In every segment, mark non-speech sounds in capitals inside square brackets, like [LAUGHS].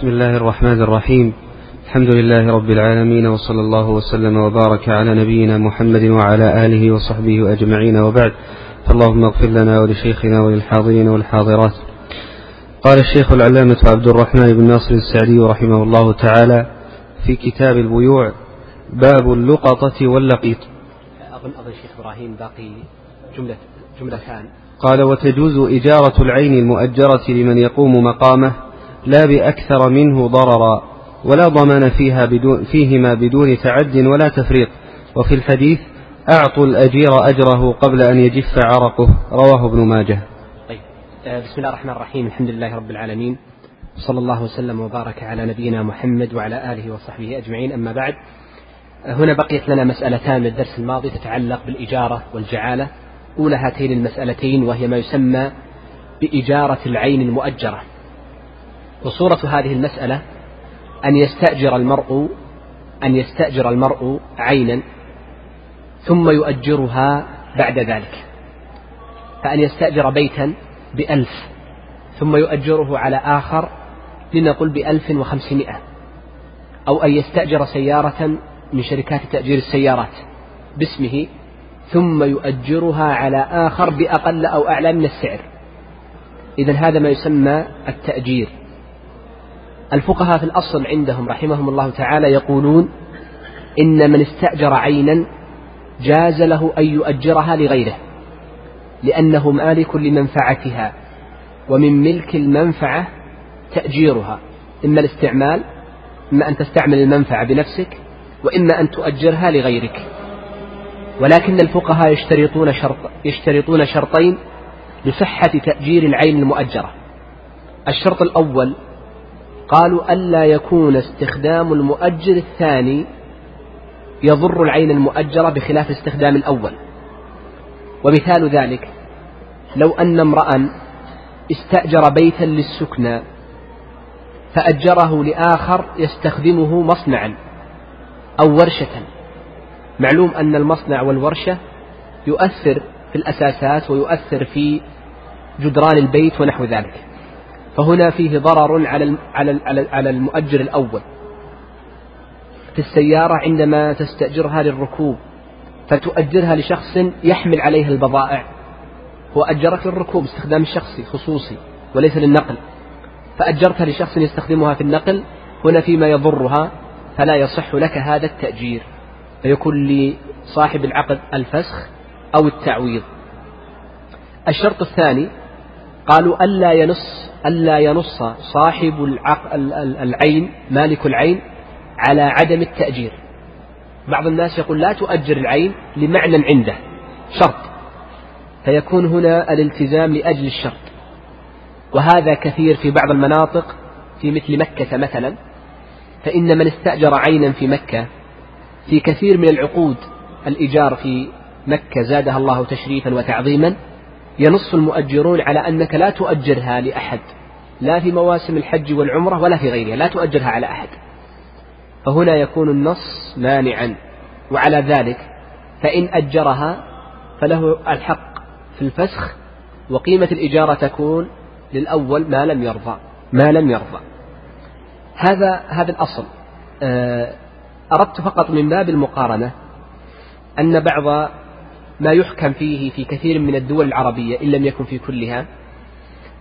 بسم الله الرحمن الرحيم. الحمد لله رب العالمين وصلى الله وسلم وبارك على نبينا محمد وعلى آله وصحبه أجمعين وبعد. فاللهم اغفر لنا ولشيخنا وللحاضرين والحاضرات. قال الشيخ العلامة عبد الرحمن بن ناصر السعدي رحمه الله تعالى في كتاب البيوع باب اللقطة واللقيط. أظن أظن شيخ إبراهيم باقي جملة جملتان. قال وتجوز إجارة العين المؤجرة لمن يقوم مقامه لا بأكثر منه ضررا ولا ضمان فيها بدون فيهما بدون تعد ولا تفريط. وفي الحديث أعطوا الأجير أجره قبل أن يجف عرقه. رواه ابن ماجه. طيب. آه، بسم الله الرحمن الرحيم. الحمد لله رب العالمين. صلى الله وسلم وبارك على نبينا محمد وعلى آله وصحبه أجمعين. أما بعد آه، هنا بقيت لنا مسألتان من الدرس الماضي تتعلق بالإجارة والجعالة. أولى هاتين المسألتين وهي ما يسمى بإجارة العين المؤجرة. وصورة هذه المسألة أن يستأجر المرء أن يستأجر المرء عينا ثم يؤجرها بعد ذلك. فأن يستأجر بيتا بألف ثم يؤجره على آخر لنقل بألف وخمسمائة أو أن يستأجر سيارة من شركات تأجير السيارات باسمه ثم يؤجرها على آخر بأقل أو أعلى من السعر. إذا هذا ما يسمى التأجير. الفقهاء في الأصل عندهم رحمهم الله تعالى يقولون إن من استأجر عينا جاز له أن يؤجرها لغيره لأنه مالك لمنفعتها ومن ملك المنفعة تأجيرها إما الاستعمال إما أن تستعمل المنفعة بنفسك وإما أن تؤجرها لغيرك. ولكن الفقهاء يشترطون شرط يشترطون شرطين لصحة تأجير العين المؤجرة. الشرط الأول قالوا ألا يكون استخدام المؤجر الثاني يضر العين المؤجرة بخلاف استخدام الأول. ومثال ذلك لو أن امرأ استأجر بيتا للسكنى فأجره لآخر يستخدمه مصنعا أو ورشة. معلوم أن المصنع والورشة يؤثر في الأساسات ويؤثر في جدران البيت ونحو ذلك. فهنا فيه ضرر على على على المؤجر الأول. في السيارة عندما تستأجرها للركوب فتؤجرها لشخص يحمل عليها البضائع. هو أجرك للركوب استخدام الشخصي خصوصي وليس للنقل. فأجرتها لشخص يستخدمها في النقل هنا فيما يضرها فلا يصح لك هذا التأجير. فيكون لصاحب العقد الفسخ أو التعويض. الشرط الثاني قالوا ألا ينص ألا ينص صاحب. العين مالك العين على عدم التأجير. بعض الناس يقول لا تؤجر العين لمعنى عنده شرط. فيكون هنا الالتزام لأجل الشرط. وهذا كثير في بعض المناطق في مثل مكة مثلا. فإن من استأجر عينا في مكة في كثير من العقود الإيجار في مكة زادها الله تشريفا وتعظيما. ينص المؤجرون على أنك لا تؤجرها لأحد لا في مواسم الحج والعمرة ولا في غيرها لا تؤجرها على أحد. فهنا يكون النص مانعا وعلى ذلك فإن أجرها فله الحق في الفسخ وقيمة الإجارة تكون للأول ما لم يرضى ما لم يرضى. هذا هذا الأصل. آه، أردت فقط من باب المقارنة أن بعض ما يحكم فيه في كثير من الدول العربية إن لم يكن في كلها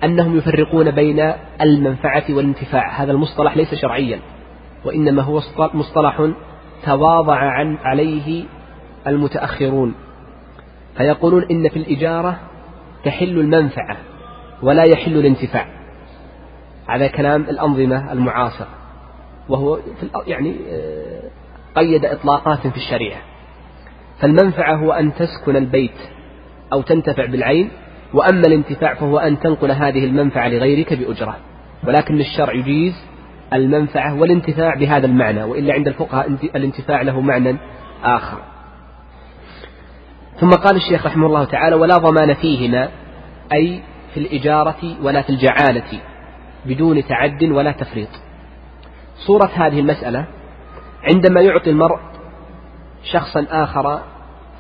أنهم يفرقون بين المنفعة والانتفاع. هذا المصطلح ليس شرعيا وإنما هو مصطلح تواضع عن عليه المتأخرون. فيقولون إن في الإجارة تحل المنفعة ولا يحل الانتفاع. هذا كلام الأنظمة المعاصرة وهو في يعني آه، قيد إطلاقات في الشريعة. فالمنفعة هو أن تسكن البيت أو تنتفع بالعين وأما الانتفاع فهو أن تنقل هذه المنفعة لغيرك بأجرة. ولكن الشرع يجيز المنفعة والانتفاع بهذا المعنى وإلا عند الفقهاء الانتفاع له معنى آخر. ثم قال الشيخ رحمه الله تعالى ولا ضمان فيهما أي في الإجارة ولا في الجعالة بدون تعد ولا تفريط. صورة هذه المسألة عندما يعطي المرء شخصا آخر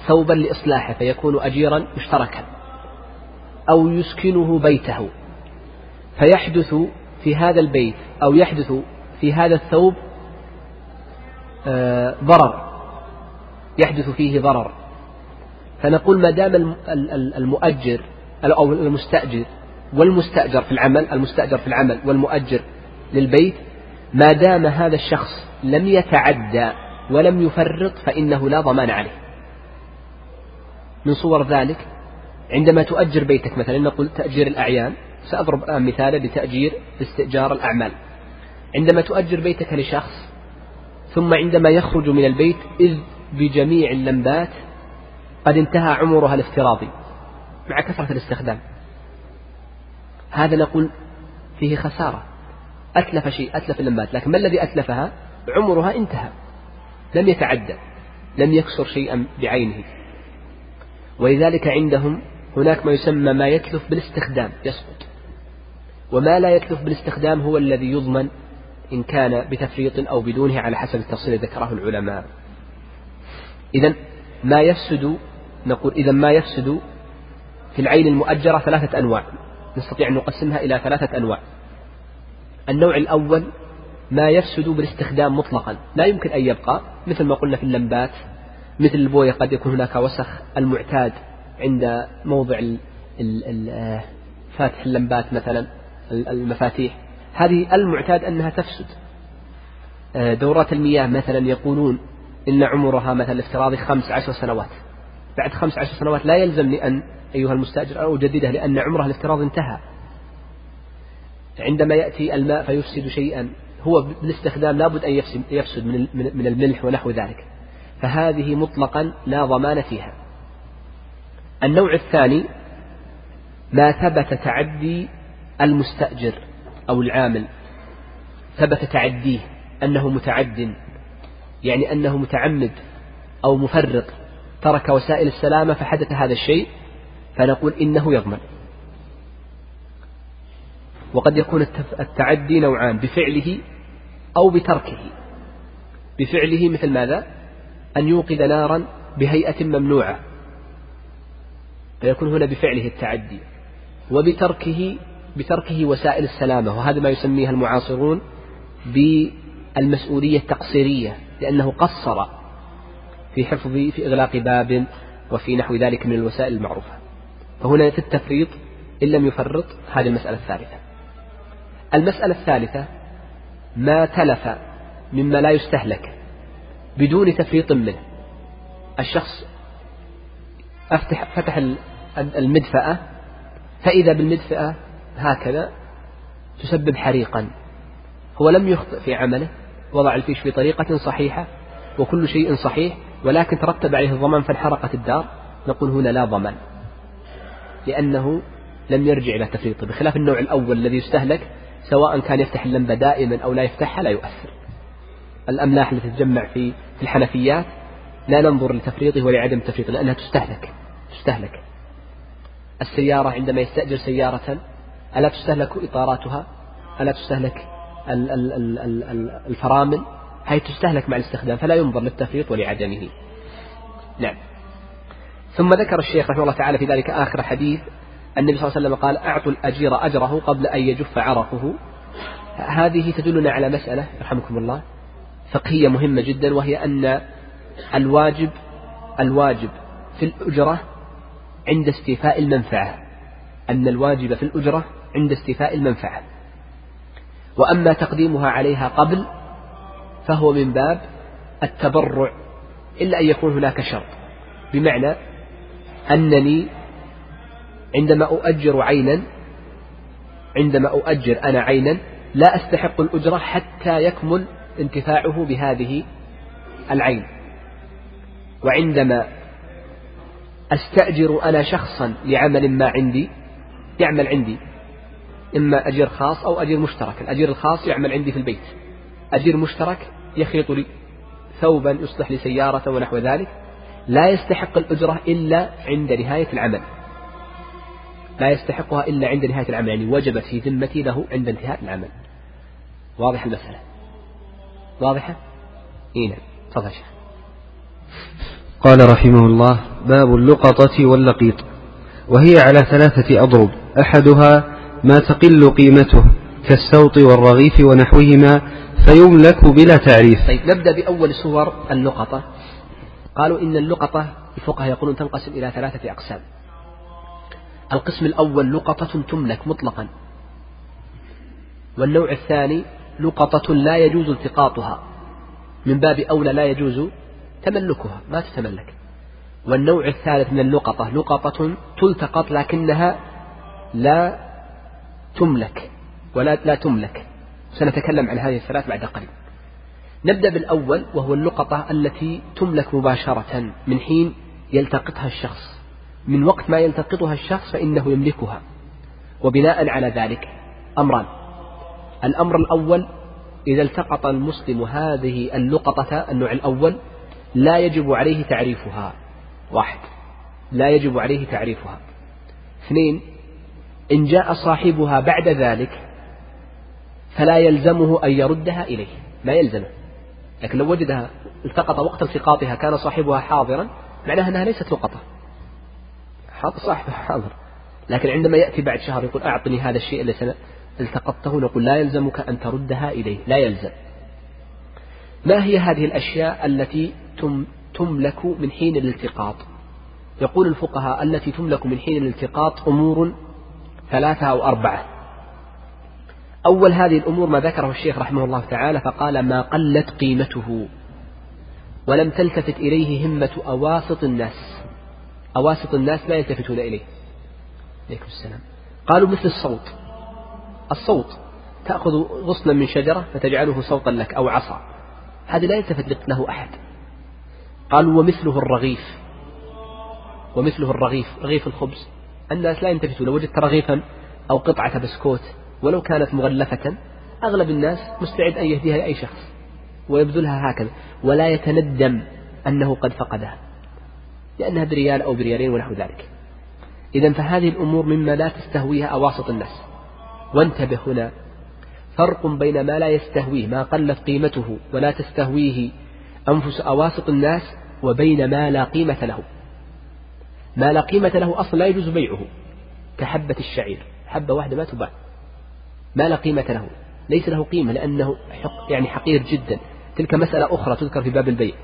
ثوبا لإصلاحه فيكون أجيرا مشتركا أو يسكنه بيته فيحدث في هذا البيت أو يحدث في هذا الثوب آه، ضرر يحدث فيه ضرر. فنقول ما دام المؤجر أو المستأجر والمستأجر في العمل المستأجر في العمل والمؤجر للبيت ما دام هذا الشخص لم يتعدى ولم يفرط فإنه لا ضمان عليه. من صور ذلك عندما تؤجر بيتك مثلا نقول تأجير الأعيان سأضرب الآن مثالا لتأجير استئجار الأعمال. عندما تؤجر بيتك لشخص ثم عندما يخرج من البيت إذ بجميع اللمبات قد انتهى عمرها الافتراضي مع كثرة الاستخدام. هذا نقول فيه خسارة. أتلف شيء أتلف اللمبات لكن ما الذي أتلفها؟ عمرها انتهى. لم يتعدى لم يكسر شيئا بعينه. ولذلك عندهم هناك ما يسمى ما يتلف بالاستخدام يسقط. وما لا يتلف بالاستخدام هو الذي يضمن إن كان بتفريط أو بدونه على حسب التفصيل ذكره العلماء. إذا ما يفسد نقول إذا ما يفسد في العين المؤجرة ثلاثة أنواع نستطيع أن نقسمها إلى ثلاثة أنواع. النوع الأول ما يفسد بالاستخدام مطلقا. لا يمكن أن يبقى مثل ما قلنا في اللمبات مثل البوية قد يكون هناك وسخ المعتاد عند موضع آه، فاتح اللمبات مثلا المفاتيح. هذه المعتاد أنها تفسد. آه، دورات المياه مثلا يقولون إن عمرها مثلا الافتراضي خمس عشر سنوات. بعد خمس عشر سنوات لا يلزمني أن أيها المستأجر أن أجددها لأن عمرها الافتراضي انتهى. عندما يأتي الماء فيفسد شيئا. هو بالاستخدام لابد أن يفسد من الملح ونحو ذلك. فهذه مطلقا لا ضمان فيها. النوع الثاني ما ثبت تعدي المستأجر أو العامل. ثبت تعديه أنه متعد يعني أنه متعمد أو مفرط. ترك وسائل السلامة فحدث هذا الشيء فنقول إنه يضمن. وقد يكون التعدي نوعان بفعله أو بتركه. بفعله مثل ماذا؟ أن يوقد نارا بهيئة ممنوعة. فيكون هنا بفعله التعدي. وبتركه بتركه وسائل السلامة. وهذا ما يسميه المعاصرون بالمسؤولية التقصيرية لأنه قصر في حفظ في إغلاق باب وفي نحو ذلك من الوسائل المعروفة. فهنا في التفريط إن لم يفرط هذه المسألة الثالثة. المسألة الثالثة ما تلف مما لا يستهلك بدون تفريط منه. الشخص أفتح فتح المدفأة فإذا بالمدفأة هكذا تسبب حريقا. هو لم يخطئ في عمله وضع الفيش بطريقة صحيحة وكل شيء صحيح ولكن ترتب عليه الضمان فانحرقت الدار. نقول هنا لا ضمان لأنه لم يرجع إلى تفريطه بخلاف النوع الأول الذي يستهلك سواء كان يفتح اللمبة دائما أو لا يفتحها لا يؤثر. الأملاح التي تتجمع في الحنفيات لا ننظر لتفريطه ولعدم تفريطه لأنها تستهلك تستهلك. السيارة عندما يستأجر سيارة ألا تستهلك إطاراتها؟ ألا تستهلك الفرامل؟ هي تستهلك مع الاستخدام فلا ينظر للتفريط ولعدمه. نعم. ثم ذكر الشيخ رحمه الله تعالى في ذلك آخر حديث النبي صلى الله عليه وسلم قال أعطوا الأجير أجره قبل أن يجف عرقه هذه تدلنا على مسألة رحمكم الله فقهية مهمة جدا وهي أن الواجب الواجب في الأجرة عند استيفاء المنفعة. أن الواجب في الأجرة عند استيفاء المنفعة. وأما تقديمها عليها قبل فهو من باب التبرع إلا أن يكون هناك شرط. بمعنى أنني عندما أؤجر عينا عندما أؤجر أنا عينا لا أستحق الأجرة حتى يكمل انتفاعه بهذه العين. وعندما أستأجر أنا شخصا لعمل ما عندي يعمل عندي. إما أجير خاص أو أجير مشترك. الأجير الخاص يعمل عندي في البيت. أجير مشترك يخيط لي ثوبا يصلح لي سيارة ونحو ذلك. لا يستحق الأجرة إلا عند نهاية العمل. لا يستحقها إلا عند نهاية العمل يعني وجبت في ذمتي له عند انتهاء العمل. واضح المسألة؟ واضحة؟ إيه نعم. تفضل شيخ. قال رحمه الله باب اللقطة واللقيط. وهي على ثلاثة أضرب. أحدها ما تقل قيمته كالسوط والرغيف ونحوهما فيملك بلا تعريف. طيب نبدأ بأول صور اللقطة. قالوا إن اللقطة الفقهاء يقولون تنقسم إلى ثلاثة أقسام. القسم الأول لقطة تملك مطلقا والنوع الثاني لقطة لا يجوز التقاطها من باب أولى لا يجوز تملكها ما تتملك. والنوع الثالث من اللقطة لقطة تلتقط لكنها لا تملك ولا لا تملك. سنتكلم عن هذه الثلاث بعد قليل. نبدأ بالأول وهو اللقطة التي تملك مباشرة من حين يلتقطها الشخص. من وقت ما يلتقطها الشخص فإنه يملكها. وبناء على ذلك أمران. الأمر الأول إذا التقط المسلم هذه اللقطة النوع الأول لا يجب عليه تعريفها. واحد. لا يجب عليه تعريفها. اثنين إن جاء صاحبها بعد ذلك فلا يلزمه أن يردها إليه. ما يلزمه. لكن لو وجدها التقط وقت التقاطها كان صاحبها حاضرا معناها أنها ليست لقطة. صاحبها حاضر. لكن عندما يأتي بعد شهر يقول أعطني هذا الشيء الذي التقطته نقول لا يلزمك أن تردها إليه. لا يلزم. ما هي هذه الأشياء التي تملك من حين الالتقاط؟ يقول الفقهاء التي تملك من حين الالتقاط أمور ثلاثة أو أربعة. أول هذه الأمور ما ذكره الشيخ رحمه الله تعالى فقال ما قلت قيمته ولم تلتفت إليه همة أواسط الناس. أواسط الناس لا يلتفتون إليه. عليكم السلام. قالوا مثل الصوت. الصوت تأخذ غصنا من شجرة فتجعله صوتا لك أو عصا. هذا لا يلتفت له أحد. قالوا ومثله الرغيف. ومثله الرغيف رغيف الخبز. الناس لا ينتفتون لو وجدت رغيفا أو قطعة بسكوت ولو كانت مغلفة أغلب الناس مستعد أن يهديها لأي شخص ويبذلها هكذا. ولا يتندم أنه قد فقدها. لأنها بريال أو بريالين ونحو ذلك. إذا فهذه الأمور مما لا تستهويها أواسط الناس. وانتبه هنا. فرق بين ما لا يستهويه ما قلت قيمته ولا تستهويه أنفس أواسط الناس وبين ما لا قيمة له. ما لا قيمة له أصلا لا يجوز بيعه. كحبة الشعير. حبة واحدة ما تباع. ما لا قيمة له. ليس له قيمة لأنه حق يعني حقير جدا. تلك مسألة أخرى تذكر في باب البيع.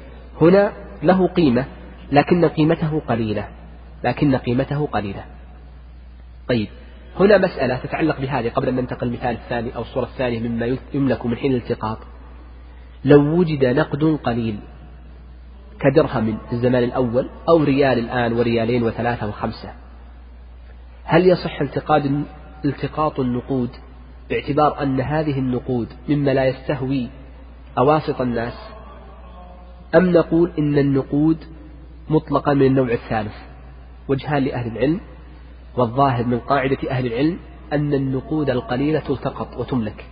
هنا له قيمة لكن قيمته قليلة. لكن قيمته قليلة. طيب هنا مسألة تتعلق بهذه قبل أن ننتقل المثال الثاني أو الصورة الثانية مما يملك من حين الالتقاط. لو وجد نقد قليل كدرهم في الزمان الأول أو ريال الآن وريالين وثلاثة وخمسة هل يصح التقاد التقاط النقود باعتبار أن هذه النقود مما لا يستهوي أواسط الناس؟ أم نقول إن النقود مطلقة من النوع الثالث. وجهان لأهل العلم والظاهر من قاعدة أهل العلم أن النقود القليلة تلتقط وتملك.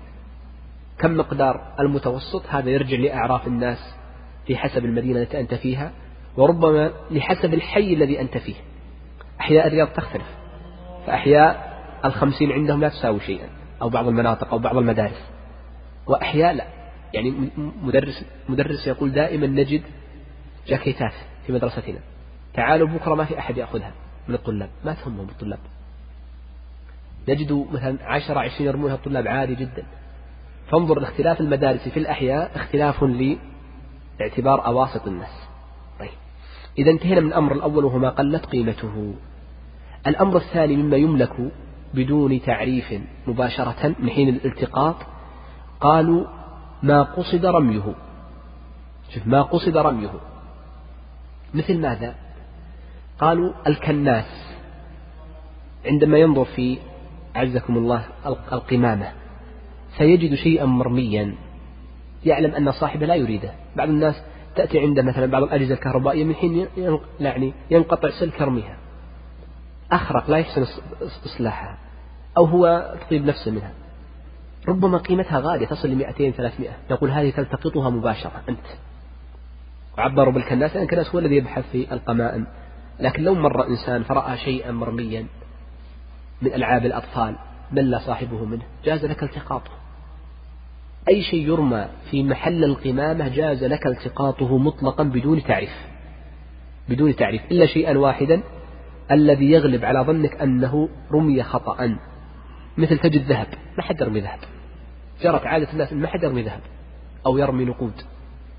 كم مقدار المتوسط؟ هذا يرجع لأعراف الناس في حسب المدينة التي أنت فيها وربما لحسب الحي الذي أنت فيه. أحياء الرياض تختلف فأحياء الخمسين عندهم لا تساوي شيئا أو بعض المناطق أو بعض المدارس. وأحياء لا. يعني مدرس مدرس يقول دائما نجد جاكيتات. في مدرستنا. تعالوا بكرة ما في أحد يأخذها من الطلاب. ما تهمهم الطلاب. نجد مثلا عشرة عشرين يرمونها الطلاب عادي جدا. فانظر لاختلاف المدارس في الأحياء اختلاف لاعتبار أواسط الناس. طيب. إذا انتهينا من الأمر الأول وهو ما قلت قيمته. الأمر الثاني مما يملك بدون تعريف مباشرة من حين الالتقاط قالوا ما قصد رميه. شوف ما قصد رميه. مثل ماذا؟ قالوا الكناس عندما ينظر في عزكم الله القمامة فيجد شيئا مرميا يعلم أن صاحبه لا يريده. بعض الناس تأتي عنده مثلا بعض الأجهزة الكهربائية من حين يعني ينقطع سلك يرميها. أخرق لا يحسن إصلاحها أو هو تطيب نفسه منها. ربما قيمتها غالية تصل ل 200 300 نقول هذه تلتقطها مباشرة أنت. وعبروا بالكناس لأن الكناس هو الذي يبحث في القمائم. لكن لو مر إنسان فرأى شيئا مرميا من ألعاب الأطفال مل صاحبه منه جاز لك التقاطه. أي شيء يرمى في محل القمامة جاز لك التقاطه مطلقا بدون تعريف. بدون تعريف إلا شيئا واحدا الذي يغلب على ظنك أنه رمي خطأ مثل تجد ذهب ما حد يرمي ذهب. جرت عادة الناس ما حد يرمي ذهب أو يرمي نقود.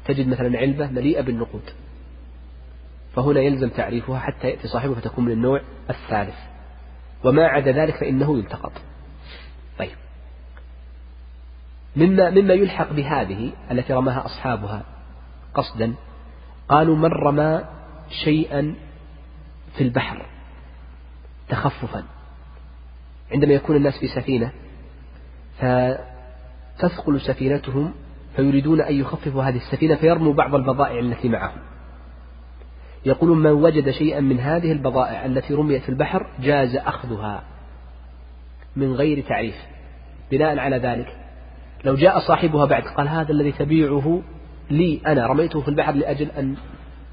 تجد مثلا علبة مليئة بالنقود. فهنا يلزم تعريفها حتى يأتي صاحبه فتكون من النوع الثالث. وما عدا ذلك فإنه يلتقط. طيب. مما مما يلحق بهذه التي رماها أصحابها قصدا قالوا من رمى شيئا في البحر تخففا. عندما يكون الناس في سفينة فتثقل سفينتهم فيريدون أن يخففوا هذه السفينة فيرموا بعض البضائع التي معهم. يقولون من وجد شيئا من هذه البضائع التي رميت في البحر جاز أخذها من غير تعريف بناء على ذلك. لو جاء صاحبها بعد قال هذا الذي تبيعه لي أنا رميته في البحر لأجل أن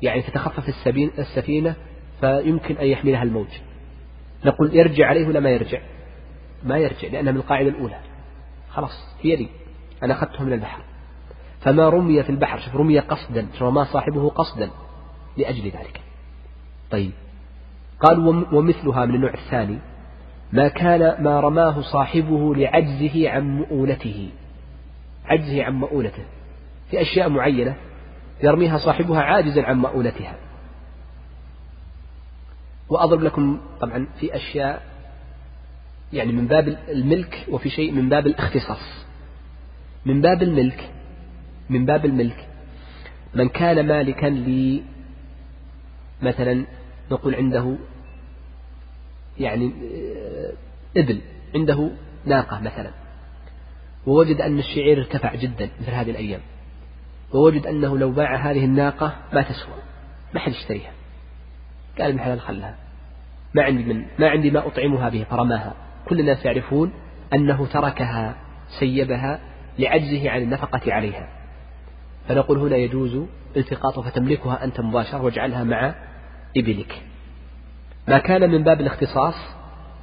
يعني تتخفف السفينة فيمكن أن يحملها الموج نقول يرجع عليه ولا ما يرجع؟ ما يرجع لأنها من القاعدة الأولى. خلاص هي لي أنا أخذته من البحر. فما رمي في البحر شوف رمي قصدا رمى صاحبه قصدا لأجل ذلك. طيب. قال ومثلها من النوع الثاني ما كان ما رماه صاحبه لعجزه عن مؤونته. عجزه عن مؤونته. في أشياء معينة يرميها صاحبها عاجزا عن مؤونتها. وأضرب لكم طبعا في أشياء يعني من باب الملك وفي شيء من باب الاختصاص. من باب الملك من باب الملك. من كان مالكا ل مثلا نقول عنده يعني آه، إبل عنده ناقة مثلا. ووجد أن الشعير ارتفع جدا مثل هذه الأيام. ووجد أنه لو باع هذه الناقة ما تسوى ما حد يشتريها. قال ابن حلال خلها. ما عندي من ما عندي ما أطعمها به فرماها. كل الناس يعرفون أنه تركها سيبها لعجزه عن النفقة عليها. فنقول هنا يجوز التقاطها فتملكها أنت مباشرة واجعلها مع إبلك. ما كان من باب الاختصاص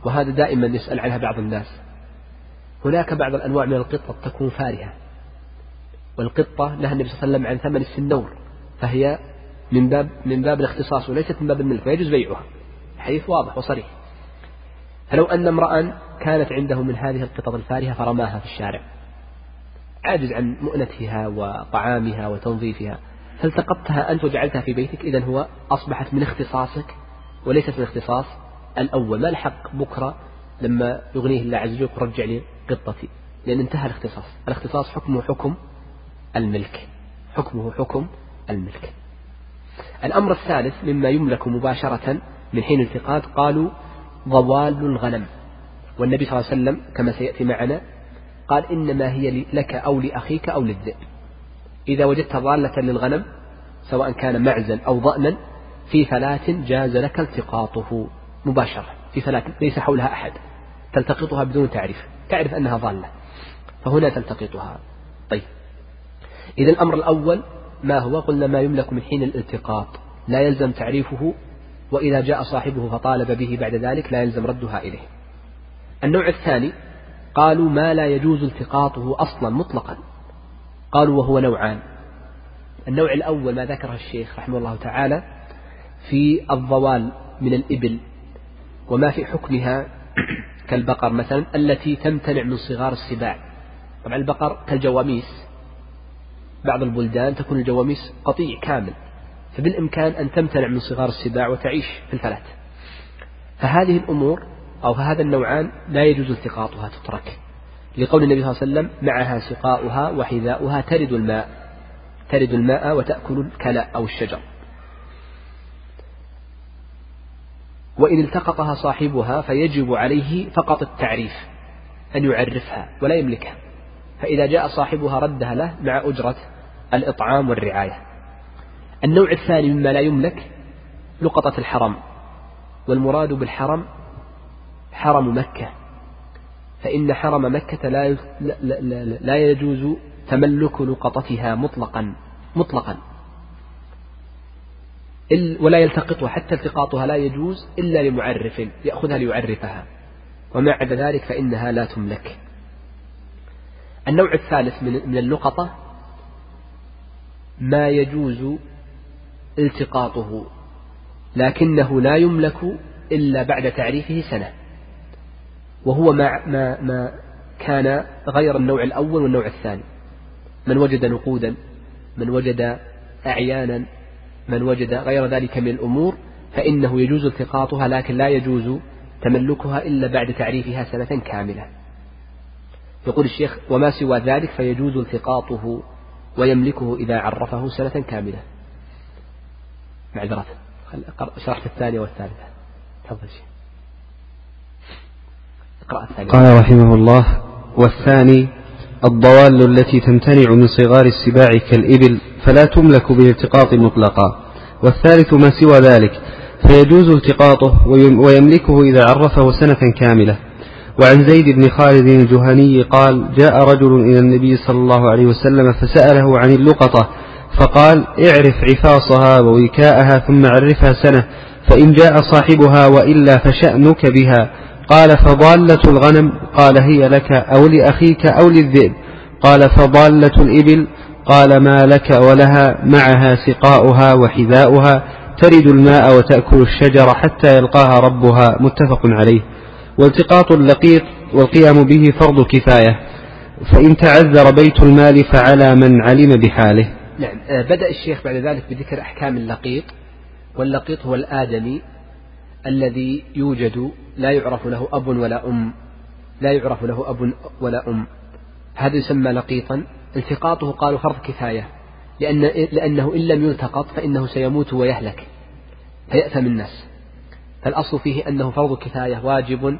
وهذا دائما يسأل عنها بعض الناس هناك بعض الأنواع من القطة تكون فارهة. والقطة نهى النبي صلى الله عليه وسلم عن ثمن السنور فهي من باب من باب الاختصاص وليست من باب الملك فيجوز بيعها. حديث واضح وصريح. فلو أن امرأ كانت عنده من هذه القطط الفارهة فرماها في الشارع. عاجز عن مؤنتها وطعامها وتنظيفها. فالتقطتها أنت وجعلتها في بيتك؟ إذا هو أصبحت من اختصاصك وليست من اختصاص الأول. ما الحق بكرة لما يغنيه الله عز وجل رجع لي قطتي؟ لأن انتهى الاختصاص. الاختصاص حكمه حكم الملك. حكمه حكم الملك. الأمر الثالث مما يملك مباشرة من حين التقاط قالوا ضوال الغنم. والنبي صلى الله عليه وسلم كما سيأتي معنا قال إنما هي لك أو لأخيك أو للذئب. إذا وجدت ضالة للغنم سواء كان معزا أو ضأنا في فلاة جاز لك التقاطه مباشرة. في فلاة ليس حولها أحد تلتقطها بدون تعريف. تعرف أنها ضالة فهنا تلتقطها. طيب. إذا الأمر الأول ما هو؟ قلنا ما يملك من حين الالتقاط. لا يلزم تعريفه وإذا جاء صاحبه فطالب به بعد ذلك لا يلزم ردها إليه. النوع الثاني قالوا ما لا يجوز التقاطه أصلا مطلقا. قالوا وهو نوعان. النوع الأول ما ذكره الشيخ رحمه الله تعالى في الضوال من الإبل وما في حكمها [CLEARS THROAT] كالبقر مثلا التي تمتنع من صغار السباع. طبعا البقر كالجواميس بعض البلدان تكون الجواميس قطيع كامل فبالإمكان أن تمتنع من صغار السباع وتعيش في الفلات. فهذه الأمور أو فهذا النوعان لا يجوز التقاطها تترك لقول النبي صلى الله عليه وسلم معها سقاؤها وحذاؤها ترد الماء. ترد الماء وتأكل الكلاء أو الشجر. وإن التقطها صاحبها فيجب عليه فقط التعريف أن يعرفها ولا يملكها. فإذا جاء صاحبها ردها له مع أجرة الإطعام والرعاية. النوع الثاني مما لا يملك لقطة الحرم والمراد بالحرم حرم مكة. فإن حرم مكة لا لا يجوز تملك لقطتها مطلقا. مطلقا. ولا يلتقطها حتى التقاطها لا يجوز إلا لمعرف يأخذها ليعرفها. وما عدا ذلك فإنها لا تملك. النوع الثالث من اللقطة ما يجوز التقاطه لكنه لا يملك إلا بعد تعريفه سنة. وهو ما, ما, ما كان غير النوع الأول والنوع الثاني. من وجد نقودا من وجد أعيانا من وجد غير ذلك من الأمور فإنه يجوز التقاطها لكن لا يجوز تملكها إلا بعد تعريفها سنة كاملة. يقول الشيخ وما سوى ذلك فيجوز التقاطه ويملكه إذا عرفه سنة كاملة. معذرة. شرحت الثانية والثالثة. تفضل شيخ. قال رحمه الله والثاني الضوال التي تمتنع من صغار السباع كالإبل فلا تملك بالالتقاط مطلقا. والثالث ما سوى ذلك فيجوز التقاطه ويملكه إذا عرفه سنة كاملة. وعن زيد بن خالد الجهني قال جاء رجل إلى النبي صلى الله عليه وسلم فسأله عن اللقطة فقال اعرف عفاصها ووكاءها ثم عرفها سنة فإن جاء صاحبها وإلا فشأنك بها. قال فضالة الغنم قال هي لك أو لأخيك أو للذئب. قال فضالة الإبل قال ما لك ولها معها سقاؤها وحذاؤها ترد الماء وتأكل الشجر حتى يلقاها ربها. متفق عليه. والتقاط اللقيط والقيام به فرض كفاية. فإن تعذر بيت المال فعلى من علم بحاله. نعم آه، بدأ الشيخ بعد ذلك بذكر أحكام اللقيط واللقيط هو الآدمي. الذي يوجد لا يعرف له أب ولا أم. لا يعرف له أب ولا أم. هذا يسمى لقيطا. التقاطه قالوا فرض كفاية. لأن لأنه إن لم يلتقط فإنه سيموت ويهلك. فيأثم الناس. فالأصل فيه أنه فرض كفاية واجب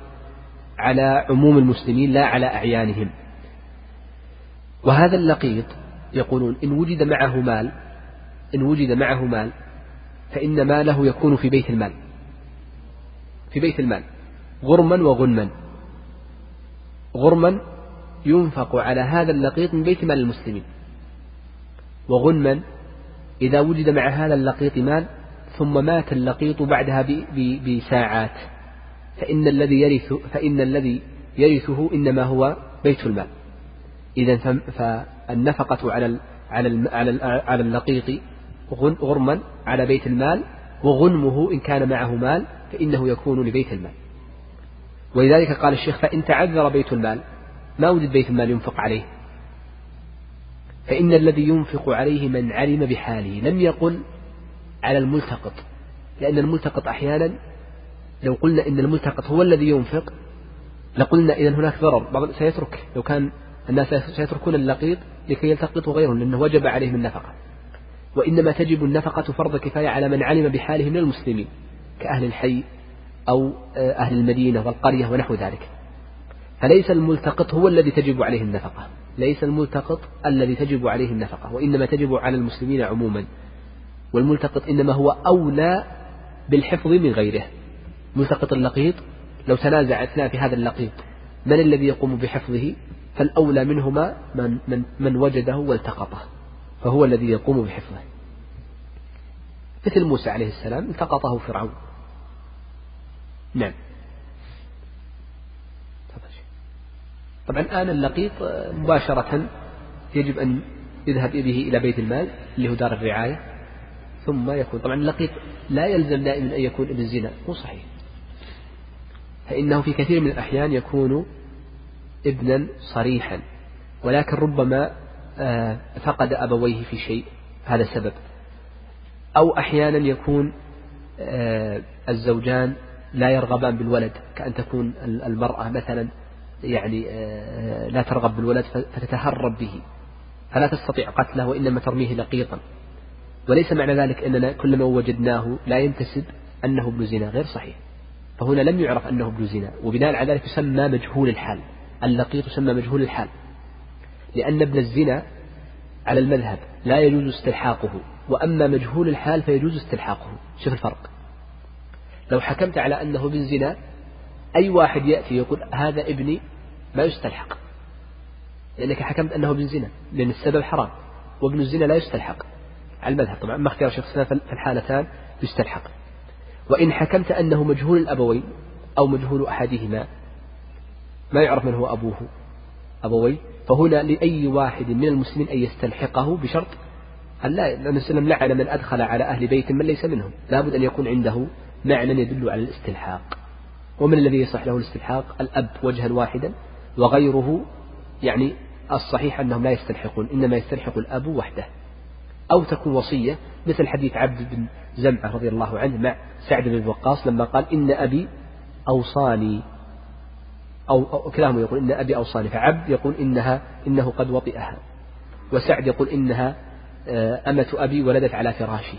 على عموم المسلمين لا على أعيانهم. وهذا اللقيط يقولون إن وجد معه مال إن وجد معه مال فإن ماله يكون في بيت المال. في بيت المال. غرما وغنما. غرما ينفق على هذا اللقيط من بيت مال المسلمين. وغنما إذا وجد مع هذا اللقيط مال ثم مات اللقيط بعدها بساعات. فإن الذي يرث فإن الذي يرثه إنما هو بيت المال. إذا فالنفقة على على على اللقيط غرما على بيت المال وغنمه إن كان معه مال فإنه يكون لبيت المال. ولذلك قال الشيخ فإن تعذر بيت المال ما وجد بيت المال ينفق عليه. فإن الذي ينفق عليه من علم بحاله لم يقل على الملتقط لأن الملتقط أحيانا لو قلنا إن الملتقط هو الذي ينفق لقلنا إذا هناك ضرر. بعض سيترك لو كان الناس سيتركون اللقيط لكي يلتقطوا غيرهم لأنه وجب عليهم النفقة. وإنما تجب النفقة فرض كفاية على من علم بحاله من المسلمين. كأهل الحي أو أهل المدينة والقرية ونحو ذلك. فليس الملتقط هو الذي تجب عليه النفقة. ليس الملتقط الذي تجب عليه النفقة وإنما تجب على المسلمين عموما. والملتقط إنما هو أولى بالحفظ من غيره. ملتقط اللقيط لو تنازع اثنان في هذا اللقيط من الذي يقوم بحفظه؟ فالأولى منهما من, من, من وجده والتقطه فهو الذي يقوم بحفظه. مثل موسى عليه السلام التقطه فرعون. نعم. طبعا الآن اللقيط مباشرة يجب أن يذهب به إلى بيت المال اللي هو دار الرعاية ثم يكون طبعا اللقيط لا يلزم دائما أن يكون ابن زنا مو صحيح. فإنه في كثير من الأحيان يكون ابنا صريحا ولكن ربما آه، فقد أبويه في شيء هذا سبب. أو أحيانا يكون آه، الزوجان لا يرغبان بالولد كأن تكون المرأة مثلا يعني آه، لا ترغب بالولد فتتهرب به. فلا تستطيع قتله وإنما ترميه لقيطا. وليس معنى ذلك أننا كلما وجدناه لا ينتسب أنه ابن زنا غير صحيح. فهنا لم يعرف أنه ابن زنا وبناء على ذلك يسمى مجهول الحال. اللقيط يسمى مجهول الحال. لأن ابن الزنا على المذهب لا يجوز استلحاقه وأما مجهول الحال فيجوز استلحاقه. شوف الفرق. لو حكمت على أنه ابن زنا أي واحد يأتي يقول هذا ابني ما يستلحق. لأنك حكمت أنه ابن زنا لأن السبب حرام وابن الزنا لا يستلحق. على المذهب طبعا ما اختيار شيخ الإسلام في الحالتان يستلحق. وإن حكمت أنه مجهول الأبوين أو مجهول أحدهما ما يعرف من هو أبوه أبوي فهنا لأي واحد من المسلمين أن يستلحقه بشرط أن لا وسلم لعن من أدخل على أهل بيت من ليس منهم. لابد أن يكون عنده معنى يدل على الاستلحاق. ومن الذي يصح له الاستلحاق؟ الأب وجها واحدا وغيره يعني الصحيح أنهم لا يستلحقون إنما يستلحق الأب وحده. أو تكون وصية مثل حديث عبد بن زمعة رضي الله عنه مع سعد بن وقاص لما قال إن أبي أوصاني. أو, أو كلاهما يقول إن أبي أوصاني فعبد يقول إنها إنه قد وطئها وسعد يقول إنها آه، أمة أبي ولدت على فراشه.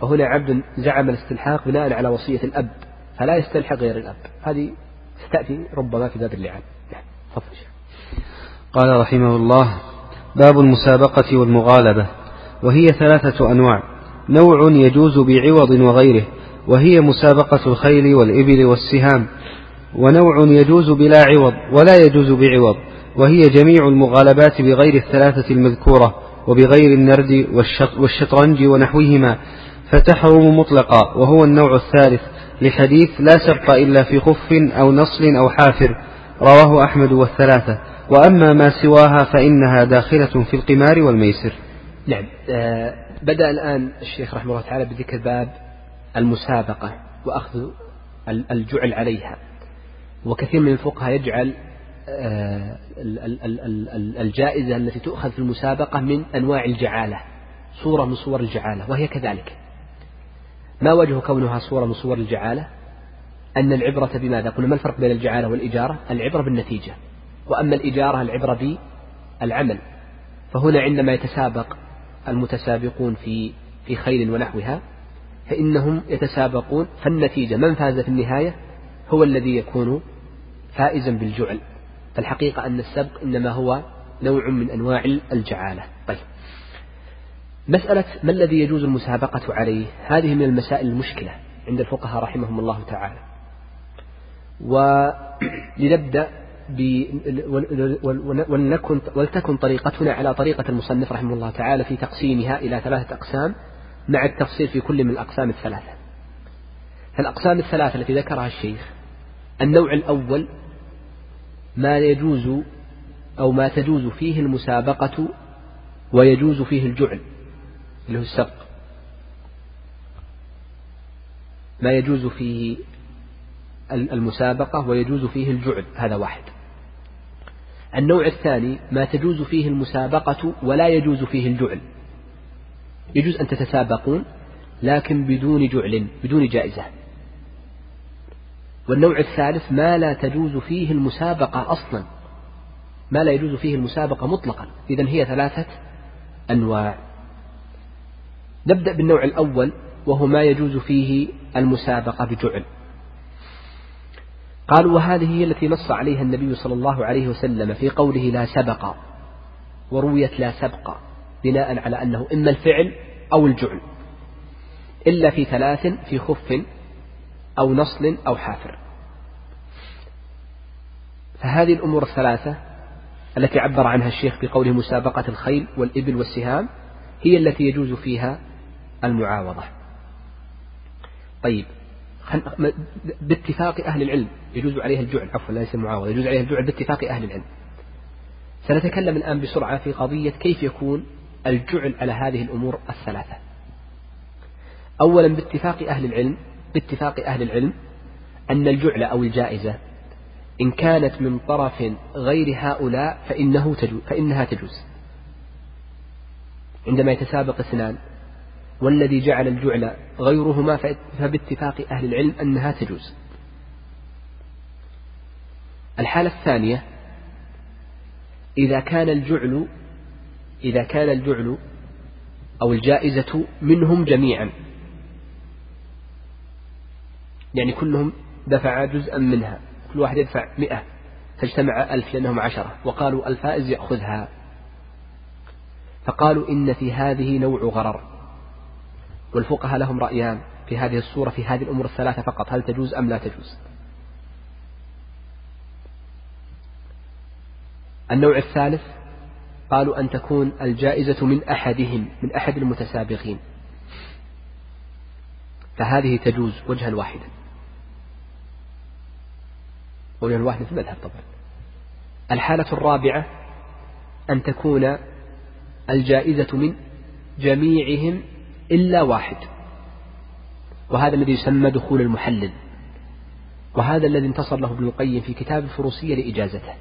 فهنا عبد زعم الاستلحاق بناء على وصية الأب فلا يستلحق غير الأب. هذه ستأتي ربما في باب اللعان. نعم تفضل قال رحمه الله باب المسابقة والمغالبة وهي ثلاثة أنواع. نوع يجوز بعوض وغيره وهي مسابقة الخيل والإبل والسهام. ونوع يجوز بلا عوض ولا يجوز بعوض وهي جميع المغالبات بغير الثلاثة المذكورة وبغير النرد والشطرنج ونحوهما. فتحرم مطلقا وهو النوع الثالث لحديث لا سبق إلا في خف أو نصل أو حافر رواه أحمد والثلاثة. وأما ما سواها فإنها داخلة في القمار والميسر. نعم آه بدأ الآن الشيخ رحمه الله تعالى بذكر باب المسابقة وأخذ الجعل عليها. وكثير من الفقهاء يجعل آه الجائزة التي تؤخذ في المسابقة من أنواع الجعالة صورة من صور الجعالة وهي كذلك. ما وجه كونها صورة من صور الجعالة؟ أن العبرة بماذا؟ قلنا ما الفرق بين الجعالة والإجارة؟ العبرة بالنتيجة. وأما الإجارة العبرة بالعمل. فهنا عندما يتسابق المتسابقون في في خيل ونحوها فإنهم يتسابقون فالنتيجة من فاز في النهاية؟ هو الذي يكون فائزا بالجعل. فالحقيقة أن السبق إنما هو نوع من أنواع الجعالة. طيب. مسألة ما الذي يجوز المسابقة عليه؟ هذه من المسائل المشكلة عند الفقهاء رحمهم الله تعالى. ولنبدأ ولنكن ولتكن طريقتنا على طريقة المصنف رحمه الله تعالى في تقسيمها إلى ثلاثة أقسام مع التفصيل في كل من الأقسام الثلاثة. فالأقسام الثلاثة التي ذكرها الشيخ النوع الأول ما يجوز أو ما تجوز فيه المسابقة ويجوز فيه الجعل. اللي هو السبق ما يجوز فيه المسابقة ويجوز فيه الجعل هذا واحد. النوع الثاني ما تجوز فيه المسابقة ولا يجوز فيه الجعل. يجوز أن تتسابقون لكن بدون جعل بدون جائزة. والنوع الثالث ما لا تجوز فيه المسابقة أصلا. ما لا يجوز فيه المسابقة مطلقا. إذا هي ثلاثة أنواع. نبدأ بالنوع الأول وهو ما يجوز فيه المسابقة بجعل. قالوا وهذه هي التي نص عليها النبي صلى الله عليه وسلم في قوله لا سبق ورويت لا سبق بناء على أنه إما الفعل أو الجعل إلا في ثلاث في خف أو نصل أو حافر. فهذه الأمور الثلاثة التي عبر عنها الشيخ بقوله مسابقة الخيل والإبل والسهام هي التي يجوز فيها المعاوضة. طيب باتفاق أهل العلم يجوز عليها الجعل عفوا ليس المعاوضة يجوز عليها الجعل باتفاق أهل العلم. سنتكلم الآن بسرعة في قضية كيف يكون الجعل على هذه الأمور الثلاثة. أولا باتفاق أهل العلم باتفاق أهل العلم أن الجعل أو الجائزة إن كانت من طرف غير هؤلاء فإنه تجوز فإنها تجوز. عندما يتسابق اثنان والذي جعل الجعل غيرهما فباتفاق أهل العلم أنها تجوز. الحالة الثانية إذا كان الجعل إذا كان الجعل أو الجائزة منهم جميعا. يعني كلهم دفع جزءا منها. كل واحد يدفع مئة فاجتمع ألف لأنهم عشرة وقالوا الفائز يأخذها. فقالوا إن في هذه نوع غرر. والفقهاء لهم رأيان في هذه الصورة في هذه الأمور الثلاثة فقط هل تجوز أم لا تجوز؟ النوع الثالث قالوا أن تكون الجائزة من أحدهم من أحد المتسابقين. فهذه تجوز وجها واحدا. وجها واحدا في المذهب طبعا. الحالة الرابعة أن تكون الجائزة من جميعهم إلا واحد. وهذا الذي يسمى دخول المحلل. وهذا الذي انتصر له ابن القيم في كتاب الفروسية لإجازته.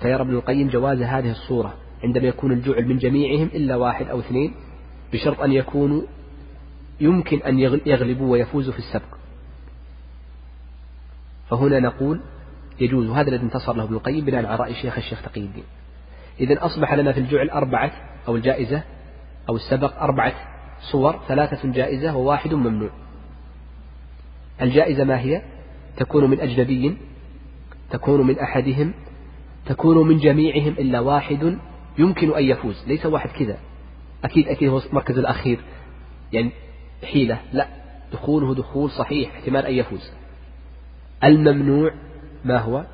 فيرى ابن القيم جواز هذه الصورة عندما يكون الجعل من جميعهم إلا واحد أو اثنين بشرط أن يكونوا يمكن أن يغلبوا ويفوزوا في السبق. فهنا نقول يجوز وهذا الذي انتصر له ابن القيم بناء على رأي شيخ الشيخ تقي الدين. إذا أصبح لنا في الجعل أربعة أو الجائزة أو السبق أربعة. صور ثلاثة جائزة وواحد ممنوع. الجائزة ما هي؟ تكون من أجنبي تكون من أحدهم تكون من جميعهم إلا واحد يمكن أن يفوز. ليس واحد كذا. أكيد أكيد هو المركز الأخير. يعني حيلة. لا دخوله دخول صحيح احتمال أن يفوز. الممنوع ما هو؟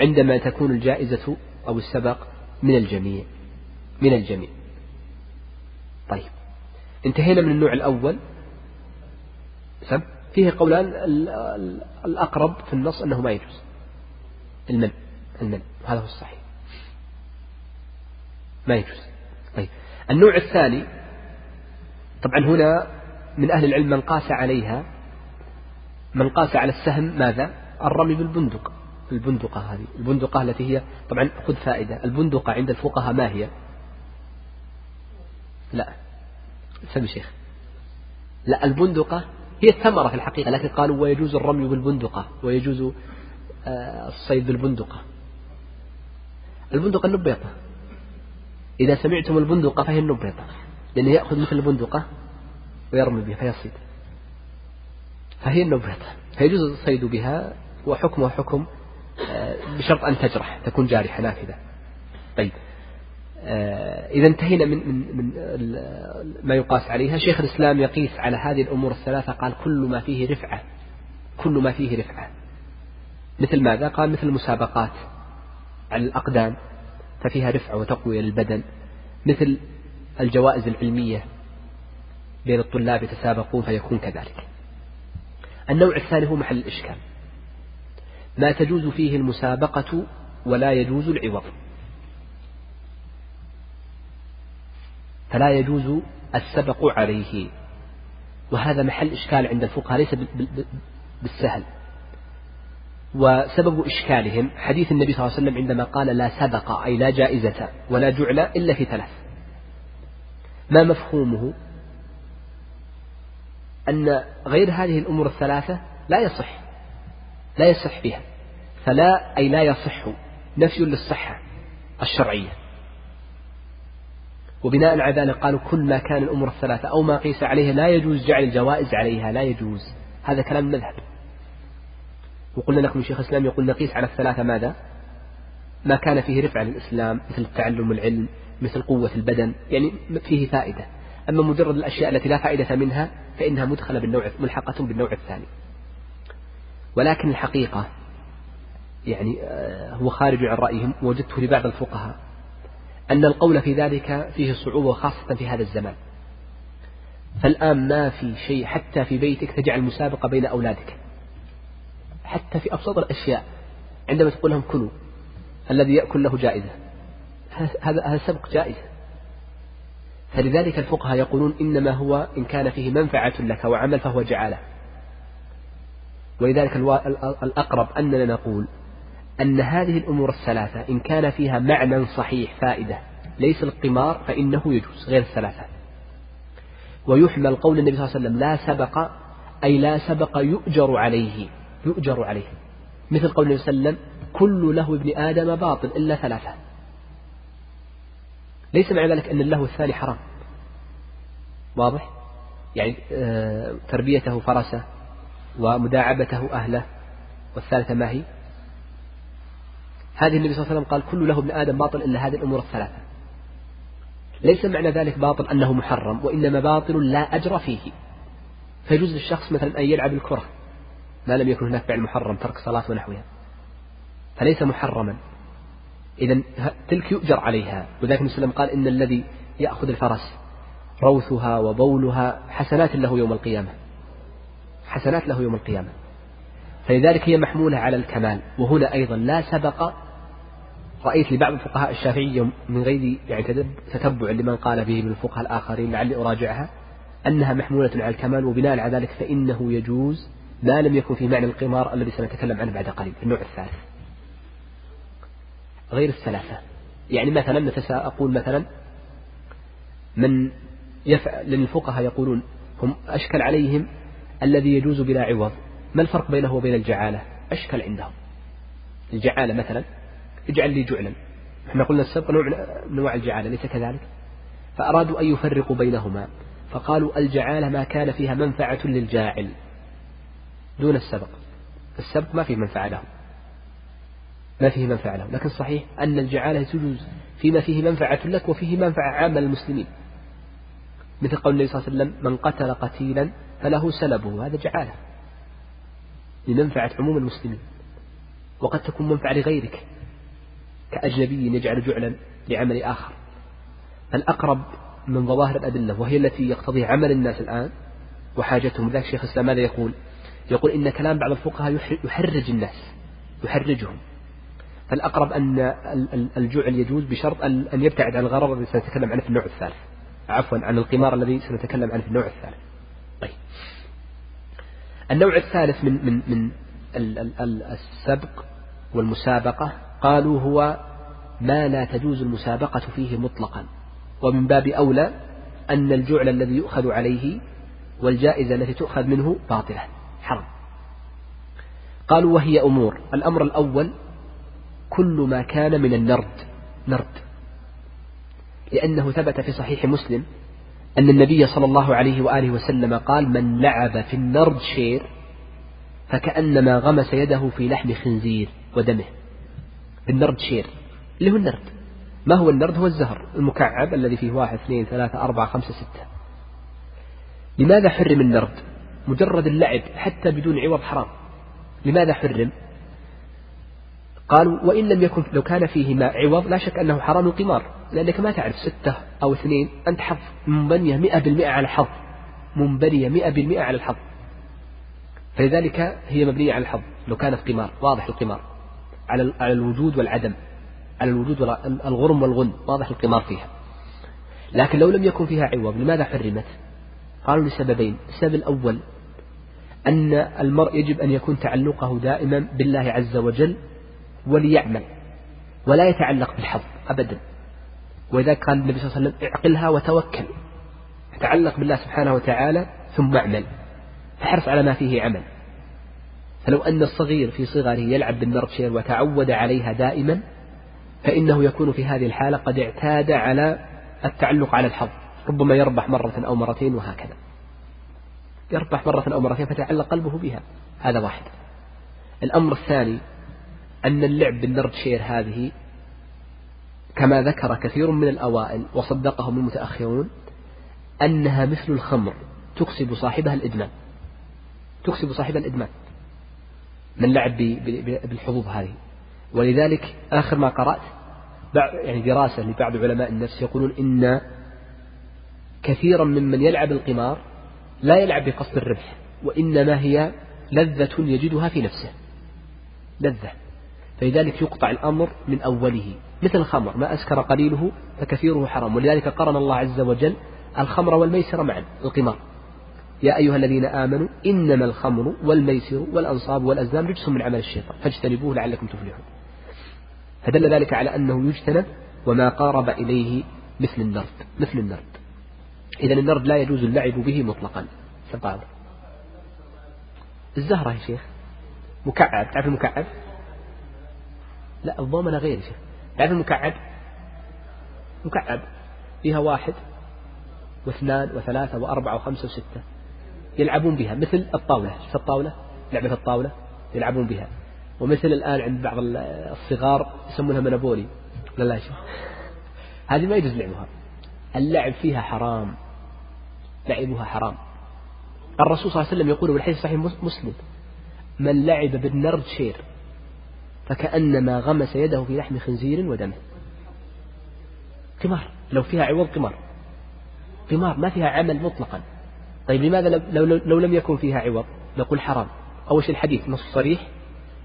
عندما تكون الجائزة أو السبق من الجميع. من الجميع. طيب. انتهينا من النوع الأول. سم فيه قولان الأقرب في النص أنه ما يجوز. المن. المن. هذا هو الصحيح. ما يجوز. طيب. النوع الثاني. طبعا هنا من أهل العلم من قاس عليها. من قاس على السهم ماذا؟ الرمي بالبندق. البندقة هذه. البندقة التي هي طبعا خذ فائدة. البندقة عند الفقهاء ما هي؟ لا. سمي شيخ. لا البندقة هي الثمرة في الحقيقة لكن قالوا ويجوز الرمي بالبندقة ويجوز آه، الصيد بالبندقة. البندقة النبيطة. إذا سمعتم البندقة فهي النبيطة لأنه يأخذ مثل البندقة ويرمي بها فيصيد. فهي النبيطة. فيجوز الصيد بها وحكمها حكم آه، بشرط أن تجرح تكون جارحة نافذة. طيب. إذا انتهينا من من من ما يقاس عليها. شيخ الإسلام يقيس على هذه الأمور الثلاثة قال كل ما فيه رفعة كل ما فيه رفعة. مثل ماذا؟ قال مثل المسابقات على الأقدام ففيها رفعة وتقوية للبدن. مثل الجوائز العلمية بين الطلاب يتسابقون فيكون كذلك. النوع الثاني هو محل الإشكال. ما تجوز فيه المسابقة ولا يجوز العوض. فلا يجوز السبق عليه. وهذا محل إشكال عند الفقهاء ليس بالسهل. وسبب إشكالهم حديث النبي صلى الله عليه وسلم عندما قال لا سبق أي لا جائزة ولا جعل إلا في ثلاث. ما مفهومه؟ أن غير هذه الأمور الثلاثة لا يصح لا يصح فيها فلا أي لا يصح نفي للصحة الشرعية. وبناء على ذلك قالوا كل ما كان الأمور الثلاثة أو ما قيس عليها لا يجوز جعل الجوائز عليها لا يجوز. هذا كلام المذهب وقلنا لكم شيخ الإسلام يقول نقيس على الثلاثة ماذا؟ ما كان فيه رفع للإسلام مثل التعلم العلم مثل قوة البدن يعني فيه فائدة. أما مجرد الأشياء التي لا فائدة منها فإنها مدخلة بالنوع ملحقة بالنوع الثاني. ولكن الحقيقة يعني آه، هو خارج عن رأيهم وجدته لبعض الفقهاء. أن القول في ذلك فيه صعوبة خاصة في هذا الزمان. فالآن ما في شيء حتى في بيتك تجعل مسابقة بين أولادك. حتى في أبسط الأشياء عندما تقول لهم كلوا الذي يأكل له جائزة. هذا هذا سبق جائزة. فلذلك الفقهاء يقولون إنما هو إن كان فيه منفعة لك وعمل فهو جعالة. ولذلك الأقرب أننا نقول أن هذه الأمور الثلاثة إن كان فيها معنى صحيح فائدة ليس القمار فإنه يجوز غير الثلاثة. ويحمل قول النبي صلى الله عليه وسلم لا سبق أي لا سبق يؤجر عليه يؤجر عليه. مثل قول النبي صلى الله عليه وسلم كل له ابن آدم باطل إلا ثلاثة. ليس معنى ذلك أن اللهو الثاني حرام. واضح؟ يعني آه، تربيته فرسه ومداعبته أهله والثالثة ما هي؟ هذه النبي صلى الله عليه وسلم قال كل له ابن آدم باطل إلا هذه الأمور الثلاثة. ليس معنى ذلك باطل أنه محرم وإنما باطل لا أجر فيه. فيجوز للشخص مثلا أن يلعب الكرة ما لم يكن هناك فعل محرم ترك صلاة ونحوها. فليس محرما. إذا تلك يؤجر عليها. وذلك النبي صلى الله عليه وسلم قال إن الذي يأخذ الفرس روثها وبولها حسنات له يوم القيامة. حسنات له يوم القيامة. فلذلك هي محمولة على الكمال. وهنا أيضا لا سبق رأيت لبعض الفقهاء الشافعية من غير يعني تتبع لمن قال به من الفقهاء الآخرين لعلي أراجعها أنها محمولة على الكمال وبناء على ذلك فإنه يجوز ما لم يكن في معنى القمار الذي سنتكلم عنه بعد قليل النوع الثالث. غير الثلاثة. يعني مثلا أقول مثلا من يفعل لأن الفقهاء يقولون هم أشكل عليهم الذي يجوز بلا عوض. ما الفرق بينه وبين الجعالة؟ أشكل عندهم. الجعالة مثلا اجعل لي جعلا. إحنا قلنا السبق نوع من انواع الجعالة ليس كذلك؟ فأرادوا أن يفرقوا بينهما فقالوا الجعالة ما كان فيها منفعة للجاعل. دون السبق. السبق ما فيه منفعة له. ما فيه منفعة له. لكن صحيح أن الجعالة تجوز فيما فيه منفعة لك وفيه منفعة عامة للمسلمين. مثل قول النبي صلى الله عليه وسلم من قتل قتيلا فله سلبه. هذا جعالة. لمنفعة عموم المسلمين. وقد تكون منفعة لغيرك. كأجنبي يجعل جعلا لعمل آخر. الأقرب من ظواهر الأدلة وهي التي يقتضيها عمل الناس الآن وحاجتهم. ذلك شيخ الإسلام ماذا يقول؟ يقول إن كلام بعض الفقهاء يحرج الناس يحرجهم. فالأقرب أن الجعل يجوز بشرط أن يبتعد عن الغرض الذي سنتكلم عنه في النوع الثالث. عفوا عن القمار الذي سنتكلم عنه في النوع الثالث. طيب. النوع الثالث من من من السبق والمسابقة قالوا هو ما لا تجوز المسابقة فيه مطلقا. ومن باب أولى أن الجعل الذي يؤخذ عليه والجائزة التي تؤخذ منه باطلة حرام. قالوا وهي أمور. الأمر الأول كل ما كان من النرد نرد. لأنه ثبت في صحيح مسلم أن النبي صلى الله عليه وآله وسلم قال من لعب في النرد شير فكأنما غمس يده في لحم خنزير ودمه. النرد شير اللي هو النرد. ما هو النرد؟ هو الزهر المكعب الذي فيه واحد اثنين ثلاثة أربعة خمسة ستة. لماذا حرم النرد؟ مجرد اللعب حتى بدون عوض حرام. لماذا حرم؟ قالوا وإن لم يكن لو كان فيه ما عوض لا شك أنه حرام القمار لأنك ما تعرف ستة أو اثنين أنت حظ منبنية مئة بالمئة على الحظ. منبنية مئة بالمئة على الحظ. فلذلك هي مبنية على الحظ لو كانت قمار واضح القمار. على على الوجود والعدم على الوجود الغرم والغن واضح القمار فيها. لكن لو لم يكن فيها عوض لماذا حرمت؟ قالوا لسببين السبب الأول أن المرء يجب أن يكون تعلقه دائما بالله عز وجل وليعمل ولا يتعلق بالحظ أبدا. وإذا كان النبي صلى الله عليه وسلم اعقلها وتوكل تعلق بالله سبحانه وتعالى ثم اعمل فحرص على ما فيه عمل. فلو أن الصغير في صغره يلعب بالنرتشير وتعود عليها دائما فإنه يكون في هذه الحالة قد اعتاد على التعلق على الحظ ربما يربح مرة أو مرتين وهكذا. يربح مرة أو مرتين فتعلق قلبه بها هذا واحد. الأمر الثاني أن اللعب بالنرد شير هذه كما ذكر كثير من الأوائل وصدقهم المتأخرون أنها مثل الخمر تكسب صاحبها الإدمان. تكسب صاحبها الإدمان. من لعب بالحظوظ هذه. ولذلك آخر ما قرأت يعني دراسة لبعض علماء النفس يقولون إن كثيرا ممن يلعب القمار لا يلعب بقصد الربح وإنما هي لذة يجدها في نفسه. لذة. فلذلك يقطع الأمر من أوله. مثل الخمر ما أسكر قليله فكثيره حرام. ولذلك قرن الله عز وجل الخمر والميسر معا القمار. يا أيها الذين آمنوا إنما الخمر والميسر والأنصاب والأزلام رجس من عمل الشيطان فاجتنبوه لعلكم تفلحون. فدل ذلك على أنه يجتنب وما قارب إليه مثل النرد مثل النرد. إذا النرد لا يجوز اللعب به مطلقا. سبعة الزهرة يا شيخ مكعب. تعرف المكعب؟ لا الضمنة غير يا شيخ. تعرف المكعب؟ مكعب. فيها واحد واثنان وثلاثة وأربعة وخمسة وستة. يلعبون بها مثل الطاولة. شفت الطاولة؟ لعبة الطاولة يلعبون بها. ومثل الآن عند بعض الصغار يسمونها منابولي. لا لا شوف [LAUGHS] هذه ما يجوز لعبها. اللعب فيها حرام. لعبها حرام. الرسول صلى الله عليه وسلم يقول بالحديث صحيح مسلم من لعب بالنرد شير فكأنما غمس يده في لحم خنزير ودمه. قمار. لو فيها عوض قمار. قمار ما فيها عمل مطلقا. طيب لماذا لو, لو, لو لم يكن فيها عوض؟ نقول حرام. أول شيء الحديث نص صريح.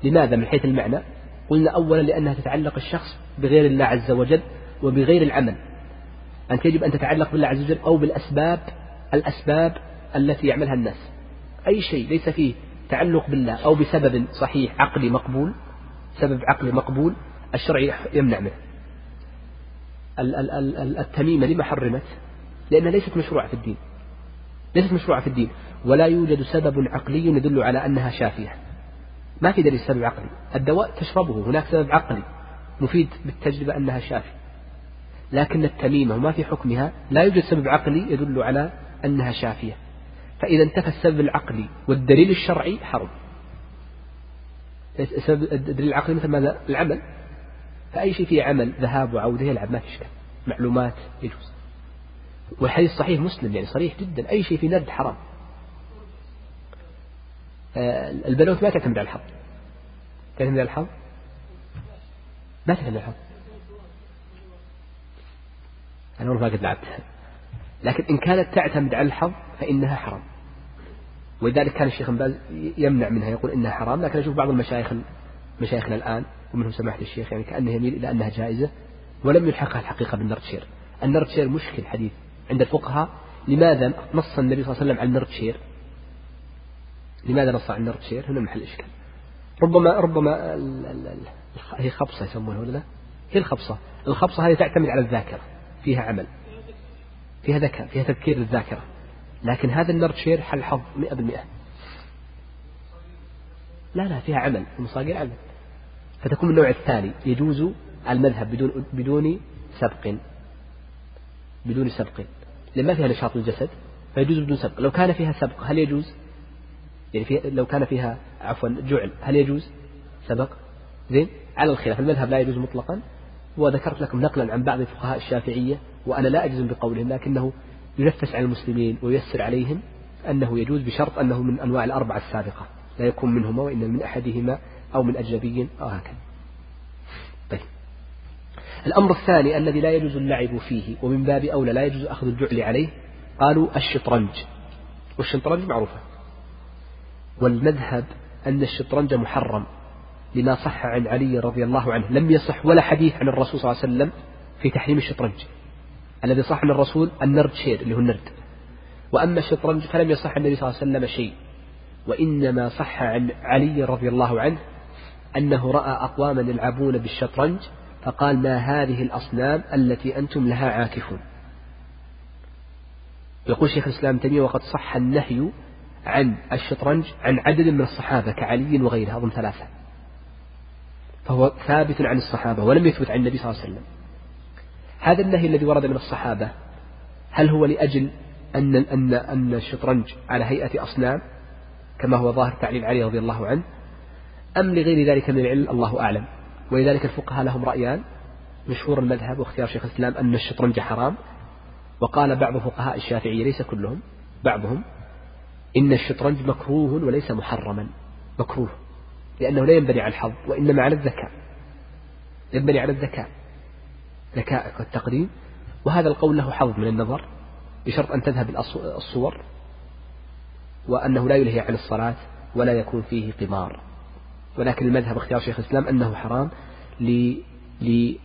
لماذا؟ من حيث المعنى. قلنا أولا لأنها تتعلق الشخص بغير الله عز وجل وبغير العمل. أنت يجب أن تتعلق بالله عز وجل أو بالأسباب الأسباب التي يعملها الناس. أي شيء ليس فيه تعلق بالله أو بسبب صحيح عقلي مقبول سبب عقلي مقبول الشرع يمنع منه. التميمة لما حرمت لأنها ليست مشروعة في الدين. ليست مشروعة في الدين. ولا يوجد سبب عقلي يدل على أنها شافية. ما في دليل سبب عقلي. الدواء تشربه هناك سبب عقلي مفيد بالتجربة أنها شافية. لكن التميمة وما في حكمها لا يوجد سبب عقلي يدل على أنها شافية. فإذا انتفى السبب العقلي والدليل الشرعي حرم. الدليل العقلي مثل ماذا؟ العمل. فأي شيء فيه عمل ذهاب وعودة يلعب ما في إشكال. معلومات يجوز. والحديث صحيح مسلم يعني صريح جدا. أي شيء في نرد حرام. آه، البنوت ما تعتمد على الحظ تعتمد على الحظ ما تعتمد على الحظ أنا والله ما قد لعبتها. لكن إن كانت تعتمد على الحظ فإنها حرام. ولذلك كان الشيخ باز يمنع منها يقول إنها حرام. لكن أشوف بعض المشايخ مشايخنا الآن ومنهم سماحة الشيخ يعني كأنه يميل إلى أنها جائزة ولم يلحقها الحقيقة بالنرتشير النرتشير مشكل حديث. عند الفقهاء لماذا نص النبي صلى الله عليه وسلم على النرتشير؟ لماذا نص على النرتشير؟ هنا محل إشكال. ربما ربما هي خبصة يسمونها ولا لا؟ هي الخبصة. الخبصة هذه تعتمد على الذاكرة. فيها عمل. فيها ذكاء. فيها تذكير للذاكرة. لكن هذا النرتشير حل حظ مئة بالمئة. لا لا فيها عمل. المصاقير عمل. فتكون من النوع الثاني. يجوز المذهب بدون بدون سبق. بدون سبق. لأن ما فيها نشاط الجسد فيجوز بدون سبق. لو كان فيها سبق هل يجوز؟ يعني في لو كان فيها عفوا جعل هل يجوز؟ سبق. زين؟ على الخلاف المذهب لا يجوز مطلقا. وذكرت لكم نقلا عن بعض الفقهاء الشافعية وأنا لا أجزم بقولهم لكنه ينفس على المسلمين وييسر عليهم أنه يجوز بشرط أنه من أنواع الأربعة السابقة. لا يكون منهما وإنما من أحدهما أو من أجنبي أو هكذا. طيب الأمر الثاني الذي لا يجوز اللعب فيه ومن باب أولى لا يجوز أخذ الجعل عليه قالوا الشطرنج. والشطرنج معروفة. والمذهب أن الشطرنج محرم لما صح عن علي رضي الله عنه. لم يصح ولا حديث عن الرسول صلى الله عليه وسلم في تحريم الشطرنج. الذي صح عن الرسول النرد شير اللي هو النرد. وأما الشطرنج فلم يصح النبي صلى الله عليه وسلم شيء. وإنما صح عن علي رضي الله عنه أنه رأى أقواما يلعبون بالشطرنج فقال ما هذه الأصنام التي أنتم لها عاكفون. يقول شيخ الإسلام تيمية وقد صح النهي عن الشطرنج عن عدد من الصحابة كعلي وغيره أظن ثلاثة. فهو ثابت عن الصحابة ولم يثبت عن النبي صلى الله عليه وسلم. هذا النهي الذي ورد من الصحابة هل هو لأجل أن أن أن الشطرنج على هيئة أصنام كما هو ظاهر تعليل علي رضي الله عنه أم لغير ذلك من العلم؟ الله أعلم. ولذلك الفقهاء لهم رأيان مشهور المذهب واختيار شيخ الإسلام أن الشطرنج حرام وقال بعض فقهاء الشافعية ليس كلهم بعضهم إن الشطرنج مكروه وليس محرما مكروه لأنه لا ينبني على الحظ وإنما على الذكاء ينبني على الذكاء ذكائك والتقديم وهذا القول له حظ من النظر بشرط أن تذهب الصور وأنه لا يلهي عن الصلاة ولا يكون فيه قمار. ولكن المذهب اختيار شيخ الإسلام أنه حرام ل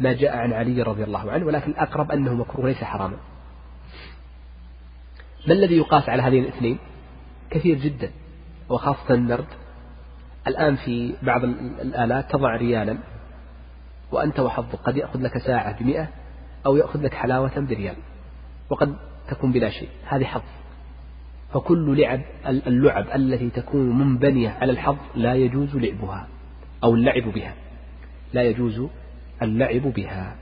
ما جاء عن علي رضي الله عنه ولكن الأقرب أنه مكروه ليس حراما. ما الذي يقاس على هذين الاثنين؟ كثير جدا وخاصة النرد. الآن في بعض الآلات تضع ريالا وأنت وحظك قد يأخذ لك ساعة بمئة أو يأخذ لك حلاوة بريال وقد تكون بلا شيء. هذه حظ. فكل لعب اللعب التي تكون منبنية على الحظ لا يجوز لعبها أو اللعب بها. لا يجوز اللعب بها.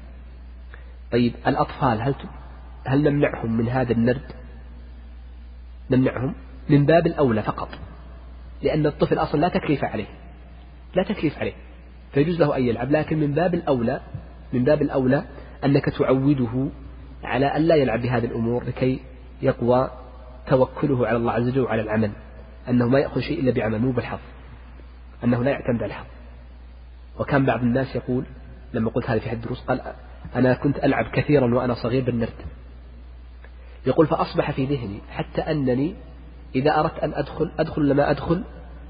طيب الأطفال هل هل نمنعهم من هذا النرد؟ نمنعهم من باب الأولى فقط لأن الطفل أصلا لا تكليف عليه لا تكليف عليه فيجوز له أن يلعب لكن من باب الأولى من باب الأولى أنك تعوده على أن لا يلعب بهذه الأمور لكي يقوى توكله على الله عز وجل وعلى العمل. أنه ما يأخذ شيء إلا بعمل مو بالحظ. أنه لا يعتمد على الحظ. وكان بعض الناس يقول لما قلت هذا في حد دروس قال أنا كنت ألعب كثيرا وأنا صغير بالنرد. يقول فأصبح في ذهني حتى أنني إذا أردت أن أدخل أدخل لما أدخل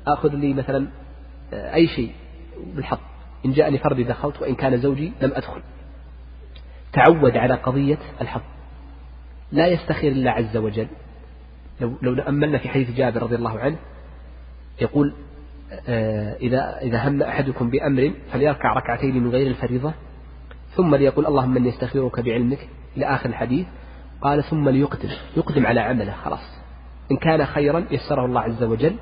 آخذ لي مثلا آه، أي شيء بالحظ. إن جاءني فردي دخلت وإن كان زوجي لم أدخل. تعود على قضية الحظ. لا يستخير الله عز وجل لو لو تأملنا في حديث جابر رضي الله عنه يقول آه، إذا إذا هم أحدكم بأمر فليركع ركعتين من غير الفريضة ثم ليقول اللهم إني أستغفرك بعلمك إلى آخر الحديث قال ثم ليقدم يقدم على عمله خلاص. إن كان خيرا يسره الله عز وجل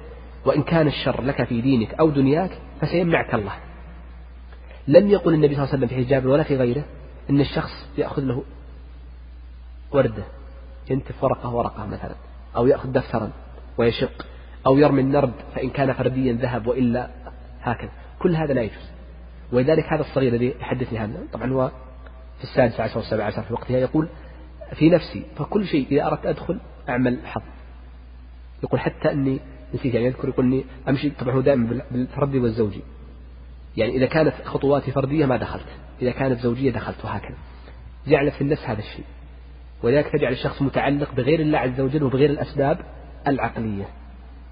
وإن كان الشر لك في دينك أو دنياك فسيمنعك الله. لم يقل النبي صلى الله عليه وسلم في حجاب ولا في غيره أن الشخص يأخذ له وردة ينتف ورقة ورقة مثلا. أو يأخذ دفترا ويشق أو يرمي النرد فإن كان فرديا ذهب وإلا هكذا. كل هذا لا يجوز. ولذلك هذا الصغير الذي يحدثني عنه طبعا هو في السادس عشر والسابع عشر في وقتها يقول في نفسي فكل شيء إذا أردت أدخل أعمل حظ. يقول حتى أني نسيت يعني يذكر يقول إني أمشي طبعا هو دائما بالفردي والزوجي. يعني إذا كانت خطواتي فردية ما دخلت إذا كانت زوجية دخلت وهكذا. جعل في النفس هذا الشيء. ولذلك تجعل الشخص متعلق بغير الله عز وجل وبغير الأسباب العقلية.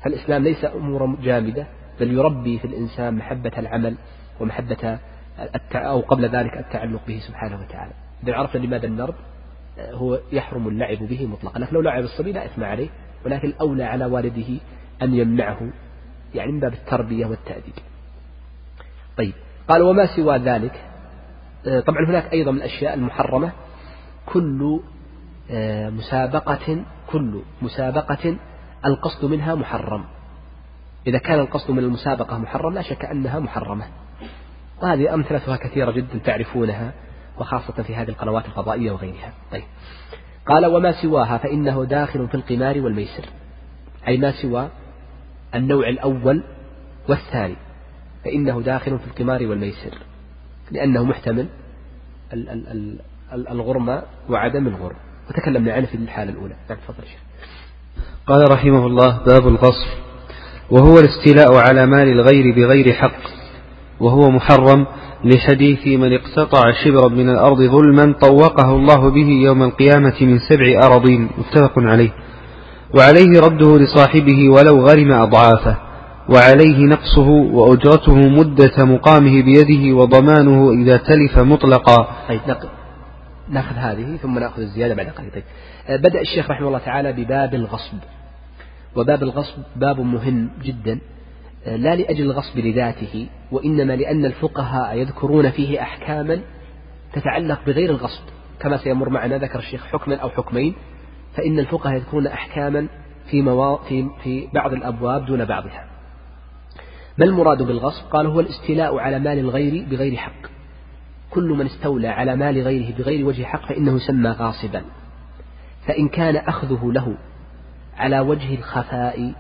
فالإسلام ليس أمورا جامدة بل يربي في الإنسان محبة العمل ومحبة أو قبل ذلك التعلق به سبحانه وتعالى. إذا عرفنا لماذا النرد هو يحرم اللعب به مطلقا. لكن لو لعب الصبي لا إثم عليه ولكن الأولى على والده أن يمنعه يعني من باب التربية والتأديب. طيب قال وما سوى ذلك؟ طبعا هناك أيضا من الأشياء المحرمة. كل آه، مسابقة كل مسابقة القصد منها محرم. إذا كان القصد من المسابقة محرم لا شك أنها محرمة. وهذه أمثلتها كثيرة جدا تعرفونها وخاصة في هذه القنوات الفضائية وغيرها. طيب. قال وما سواها فإنه داخل في القمار والميسر. أي ما سوى النوع الأول والثاني فإنه داخل في القمار والميسر لأنه محتمل الغرم وعدم الغرم. وتكلمنا عنه في الحالة الأولى. نعم تفضل شيخ. قال رحمه الله باب الغصب وهو الاستيلاء على مال الغير بغير حق وهو محرم لحديث من اقتطع شبرا من الأرض ظلما طوقه الله به يوم القيامة من سبع أراضين. متفق عليه. وعليه رده لصاحبه ولو غرم أضعافه وعليه نقصه وأجرته مدة مقامه بيده وضمانه إذا تلف مطلقا. طيب ناخذ هذه ثم ناخذ الزيادة بعد قليل. طيب. آه، بدأ الشيخ رحمه الله تعالى بباب الغصب. وباب الغصب باب مهم جدا. آه، لا لأجل الغصب لذاته وإنما لأن الفقهاء يذكرون فيه أحكاما تتعلق بغير الغصب. كما سيمر معنا ذكر الشيخ حكما أو حكمين. فإن الفقهاء يذكرون أحكاما في, موا... في... في بعض الأبواب دون بعضها. ما المراد بالغصب؟ قال هو الاستيلاء على مال الغير بغير حق. كل من استولى على مال غيره بغير وجه حق فإنه يسمى غاصبا. فإن كان أخذه له على وجه الخفاء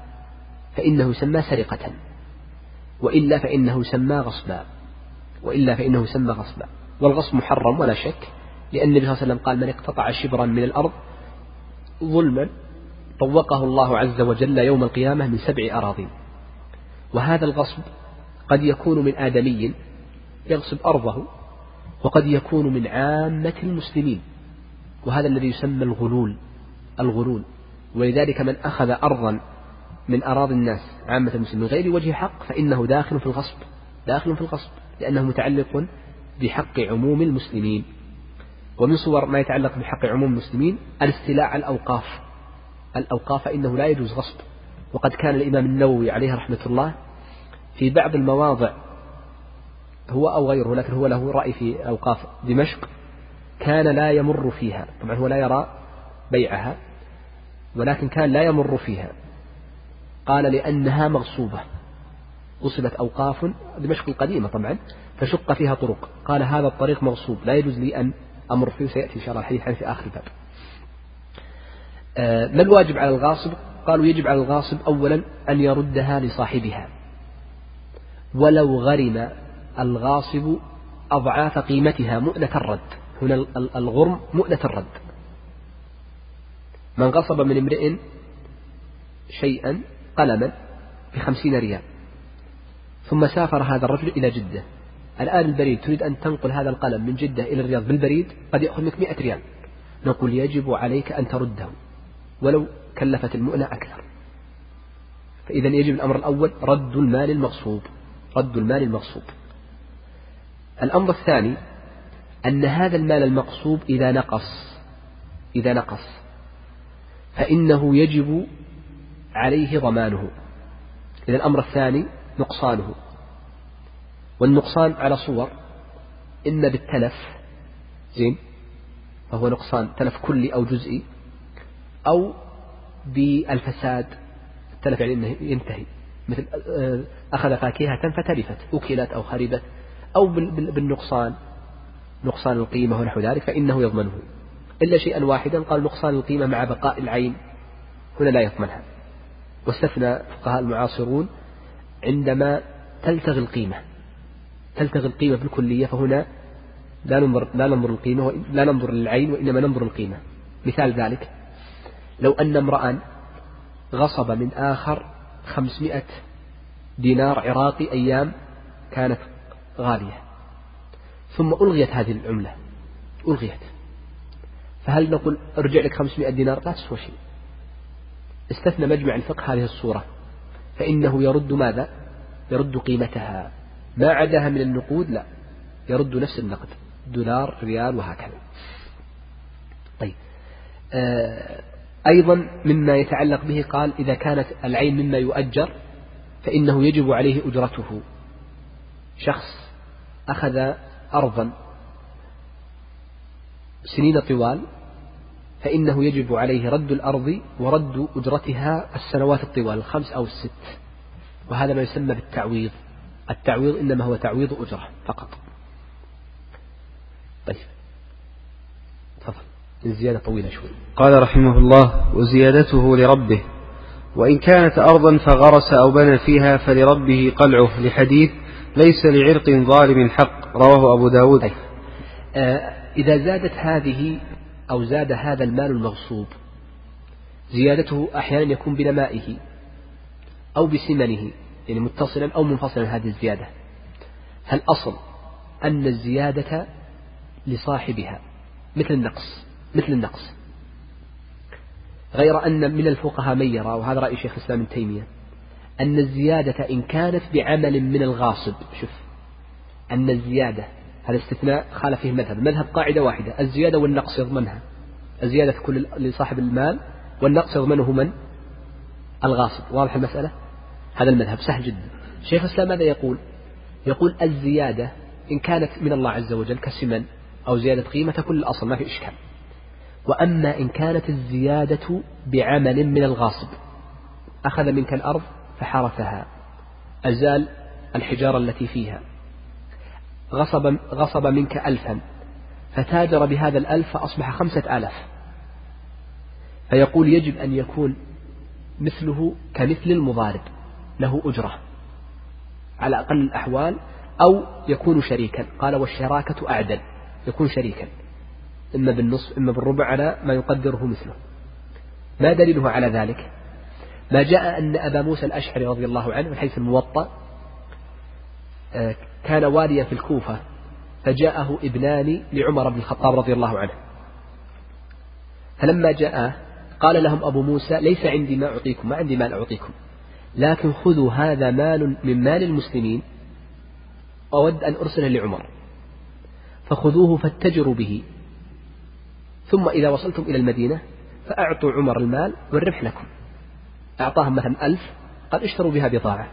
فإنه يسمى سرقة. وإلا فإنه يسمى غصبا. وإلا فإنه يسمى غصبا. والغصب محرم ولا شك لأن النبي صلى الله عليه وسلم قال من اقتطع شبرا من الأرض ظلما طوقه الله عز وجل يوم القيامة من سبع أراضين. وهذا الغصب قد يكون من آدمي يغصب أرضه وقد يكون من عامة المسلمين وهذا الذي يسمى الغلول الغلول. ولذلك من أخذ أرضا من أراضي الناس عامة المسلمين غير وجه حق فإنه داخل في الغصب داخل في الغصب لأنه متعلق بحق عموم المسلمين. ومن صور ما يتعلق بحق عموم المسلمين الاستيلاء على الأوقاف. الأوقاف فإنه لا يجوز غصب. وقد كان الإمام النووي عليه رحمة الله في بعض المواضع هو أو غيره لكن هو له رأي في أوقاف دمشق كان لا يمر فيها. طبعا هو لا يرى بيعها ولكن كان لا يمر فيها. قال لأنها مغصوبة. غصبت أوقاف دمشق القديمة طبعا فشق فيها طرق. قال هذا الطريق مغصوب لا يجوز لي أن أمر فيه سيأتي إن شاء الله الحديث عنه في آخر الباب. آه، ما الواجب على الغاصب؟ قالوا يجب على الغاصب أولا أن يردها لصاحبها. ولو غرم الغاصب أضعاف قيمتها مؤنة الرد. هنا الغرم مؤنة الرد. من غصب من امرئ شيئا قلما بخمسين ريال. ثم سافر هذا الرجل إلى جدة. الآن البريد تريد أن تنقل هذا القلم من جدة إلى الرياض بالبريد؟ قد يأخذ منك مئة ريال. نقول يجب عليك أن ترده ولو كلفت المؤنة أكثر. فإذا يجب الأمر الأول رد المال المغصوب. رد المال المغصوب. الأمر الثاني أن هذا المال المغصوب إذا نقص إذا نقص فإنه يجب عليه ضمانه. إذا الأمر الثاني نقصانه. والنقصان على صور إما بالتلف زين فهو نقصان تلف كلي أو جزئي أو بالفساد التلف يعني أنه ينتهي. مثل آه، أخذ فاكهة فتلفت أكلت أو خربت. أو بالنقصان. نقصان القيمة ونحو ذلك فإنه يضمنه. إلا شيئا واحدا قال نقصان القيمة مع بقاء العين. هنا لا يضمنها. واستثنى فقهاء المعاصرون عندما تلتغي القيمة. تلتغي القيمة بالكلية فهنا لا ننظر لا ننظر القيمة لا ننظر للعين وإنما ننظر القيمة. مثال ذلك. لو أن امرأ غصب من آخر خمسمائة دينار عراقي أيام كانت غالية. ثم ألغيت هذه العملة. ألغيت. فهل نقول أرجع لك 500 دينار؟ لا تسوى شيء. استثنى مجمع الفقه هذه الصورة. فإنه يرد ماذا؟ يرد قيمتها. ما عداها من النقود؟ لا. يرد نفس النقد. دولار ريال وهكذا. طيب. آه أيضا مما يتعلق به قال إذا كانت العين مما يؤجر فإنه يجب عليه أجرته. شخص أخذ أرضا سنين طوال فإنه يجب عليه رد الأرض ورد أجرتها السنوات الطوال الخمس أو الست. وهذا ما يسمى بالتعويض. التعويض إنما هو تعويض أجرة فقط. طيب. تفضل. الزيادة طويلة شوي. قال رحمه الله وزيادته لربه وإن كانت أرضا فغرس أو بنى فيها فلربه قلعه لحديث ليس لعرق ظالم حق رواه أبو داود. طيب. آه إذا زادت هذه أو زاد هذا المال المغصوب زيادته أحيانا يكون بنمائه أو بسمنه يعني متصلا أو منفصلا هذه الزيادة. فالأصل أن الزيادة لصاحبها مثل النقص مثل النقص. غير أن من الفقهاء من يرى وهذا رأي شيخ الإسلام ابن تيمية أن الزيادة إن كانت بعمل من الغاصب. شوف أن الزيادة هذا استثناء خالف فيه المذهب. المذهب قاعدة واحدة الزيادة والنقص يضمنها. الزيادة كل لصاحب المال والنقص يضمنه من؟ الغاصب. واضح المسألة؟ هذا المذهب سهل جدا. شيخ الإسلام ماذا يقول؟ يقول الزيادة إن كانت من الله عز وجل كسمن أو زيادة قيمة تكون الأصل ما في إشكال. وأما إن كانت الزيادة بعمل من الغاصب أخذ منك الأرض؟ فحرثها أزال الحجارة التي فيها. غصب, غصب منك ألفا. فتاجر بهذا الألف فأصبح خمسة آلاف. فيقول يجب أن يكون مثله كمثل المضارب. له أجرة. على أقل الأحوال. أو يكون شريكا. قال والشراكة أعدل. يكون شريكا. إما بالنصف إما بالربع على ما يقدره مثله. ما دليله على ذلك؟ ما جاء أن أبا موسى الأشعري رضي الله عنه من حيث الموطأ آه، كان واليا في الكوفة فجاءه ابنان لعمر بن الخطاب رضي الله عنه. فلما جاء قال لهم أبو موسى ليس عندي ما أعطيكم ما عندي مال أعطيكم لكن خذوا هذا مال من مال المسلمين أود أن أرسله لعمر. فخذوه فاتجروا به. ثم إذا وصلتم إلى المدينة فأعطوا عمر المال والربح لكم. أعطاهم مثلا ألف قال اشتروا بها بضاعة.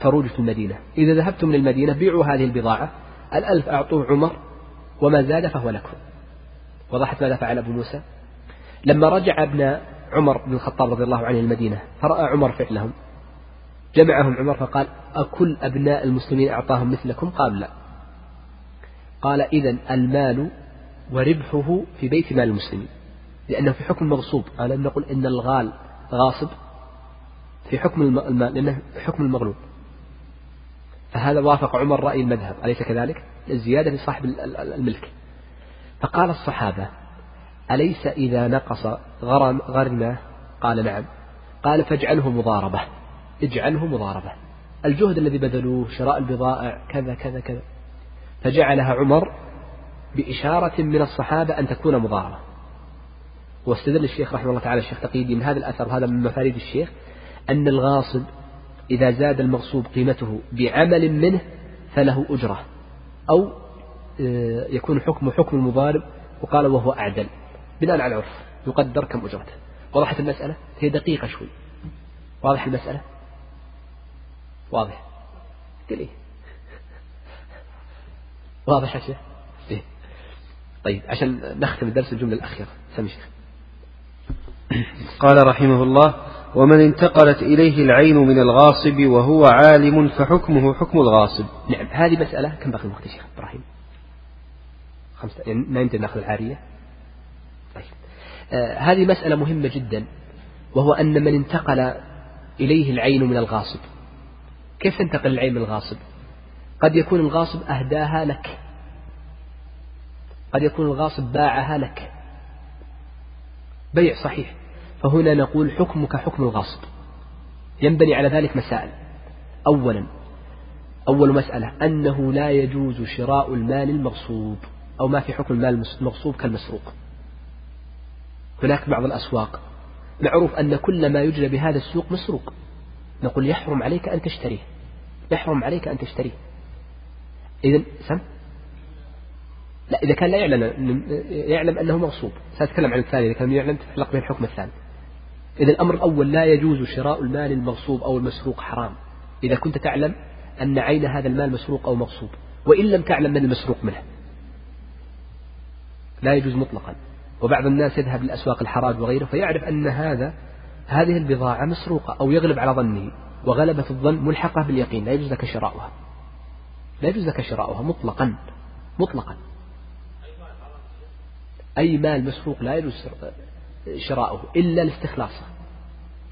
تروج في المدينة. إذا ذهبتم للمدينة بيعوا هذه البضاعة. الألف أعطوه عمر وما زاد فهو لكم. وضحت ماذا فعل أبو موسى؟ لما رجع ابن عمر بن الخطاب رضي الله عنه المدينة فرأى عمر فعلهم. جمعهم عمر فقال أكل أبناء المسلمين أعطاهم مثلكم؟ قال لا. قال إذا المال وربحه في بيت مال المسلمين لأنه في حكم المغصوب ألم نقول إن الغال غاصب في حكم المال لأنه حكم المغلوب. فهذا وافق عمر رأي المذهب أليس كذلك؟ الزيادة لصاحب الملك. فقال الصحابة أليس إذا نقص غرم غرمه قال نعم. قال فاجعله مضاربة. اجعله مضاربة. الجهد الذي بذلوه شراء البضائع كذا كذا كذا. فجعلها عمر بإشارة من الصحابة أن تكون مضاربة. واستدل الشيخ رحمه الله تعالى الشيخ تقييدي من هذا الأثر وهذا من مفاريد الشيخ أن الغاصب إذا زاد المغصوب قيمته بعمل منه فله أجرة أو آه، يكون حكم حكم المضارب وقال وهو أعدل بناء على العرف يقدر كم أجرته. وضحت المسألة؟ هي دقيقة شوي. واضح المسألة؟ واضح. قل إيه؟ واضح يا شيخ؟ إيه؟ طيب عشان نختم الدرس الجملة الأخيرة. سمي شيخ [COUGHS] قال رحمه الله ومن انتقلت إليه العين من الغاصب وهو عالم فحكمه حكم الغاصب. نعم هذه مسألة كم بقي الوقت يا شيخ إبراهيم؟ خمسة يعني ننتهي نأخذ العارية طيب. آه هذه مسألة مهمة جدا وهو أن من انتقل إليه العين من الغاصب. كيف تنتقل العين من الغاصب؟ قد يكون الغاصب أهداها لك. قد يكون الغاصب باعها لك. بيع صحيح. فهنا نقول حكمك حكم الغاصب ينبني على ذلك مسائل. أولا أول مسألة أنه لا يجوز شراء المال المغصوب أو ما في حكم المال المغصوب كالمسروق. هناك بعض الأسواق. معروف أن كل ما يجرى بهذا السوق مسروق. نقول يحرم عليك أن تشتريه. يحرم عليك أن تشتريه. إذا سم؟ لا إذا كان لا يعلم يعلم أنه مغصوب سأتكلم عن الثاني إذا كان يعلم تتعلق به الحكم الثاني. إذا الأمر الأول لا يجوز شراء المال المغصوب أو المسروق حرام. إذا كنت تعلم أن عين هذا المال مسروق أو مغصوب وإن لم تعلم من المسروق منه. لا يجوز مطلقا. وبعض الناس يذهب لأسواق الحراج وغيره فيعرف أن هذا هذه البضاعة مسروقة أو يغلب على ظنه وغلبة الظن ملحقة باليقين لا يجوز لك شراؤها. لا يجوز لك شراؤها مطلقا مطلقا. أي مال مسروق لا يجوز شراؤه إلا لاستخلاصه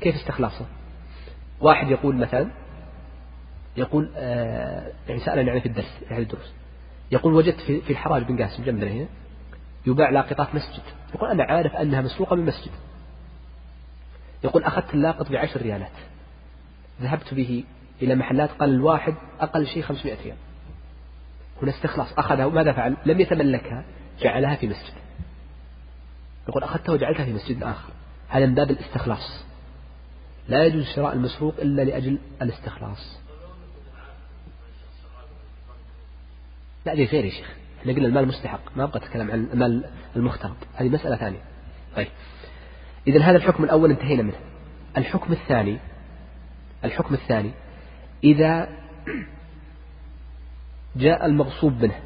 كيف استخلاصه؟ واحد يقول مثلا يقول آه يعني سألني يعني في الدرس في الدروس يقول وجدت في, الحراج بن قاسم جنبنا هنا يباع لاقطات مسجد. يقول أنا عارف أنها مسروقة من مسجد. يقول أخذت اللاقط بعشر ريالات. ذهبت به إلى محلات قال الواحد أقل شيء 500 ريال. هنا استخلاص أخذها ماذا فعل؟ لم يتملكها جعلها في مسجد. يقول أخذتها وجعلتها في مسجد آخر. هذا من باب الاستخلاص. لا يجوز شراء المسروق إلا لأجل الاستخلاص. لا دي غير يا شيخ. إحنا قلنا المال المستحق ما أبغى أتكلم عن المال المختلط هذه مسألة ثانية. طيب. إذا هذا الحكم الأول انتهينا منه. الحكم الثاني الحكم الثاني إذا جاء المغصوب منه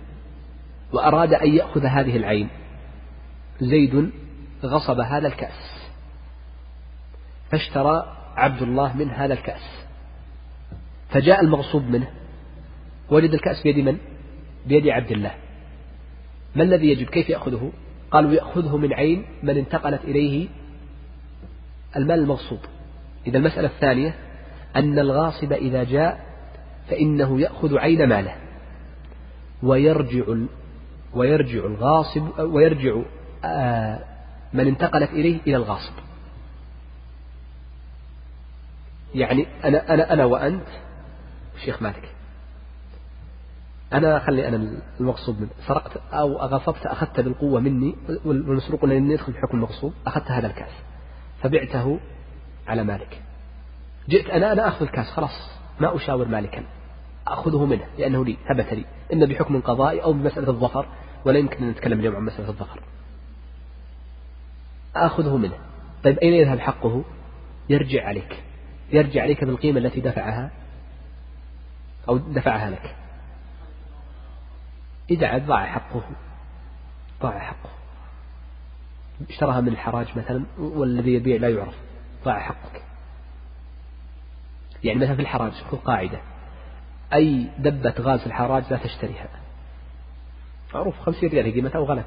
وأراد أن يأخذ هذه العين زيد غصب هذا الكأس. فاشترى عبد الله من هذا الكأس. فجاء المغصوب منه. وجد الكأس بيد من؟ بيد عبد الله. ما الذي يجب؟ كيف يأخذه؟ قالوا يأخذه من عين من انتقلت إليه المال المغصوب. إذا المسألة الثانية أن الغاصب إذا جاء فإنه يأخذ عين ماله. ويرجع ويرجع الغاصب ويرجع آه، من انتقلت إليه إلى الغاصب. يعني أنا أنا أنا وأنت الشيخ مالك أنا خلي أنا المغصوب منه سرقت أو غصبت أخذت بالقوة مني والمسروق لأني يدخل بحكم المغصوب أخذت هذا الكاس فبعته على مالك. جئت أنا أنا أخذ الكاس خلاص ما أشاور مالكا أخذه منه لأنه لي ثبت لي إما بحكم قضائي أو بمسألة الظفر ولا يمكن أن نتكلم اليوم عن مسألة الظفر. آخذه منه. طيب أين يذهب حقه؟ يرجع عليك. يرجع عليك بالقيمة التي دفعها أو دفعها لك. إذا ضاع حقه. ضاع حقه. اشتراها من الحراج مثلا والذي يبيع لا يعرف. ضاع حقك. يعني مثلا في الحراج خذ قاعدة أي دبة غاز في الحراج لا تشتريها. معروف خمسين ريال قيمتها وغلت.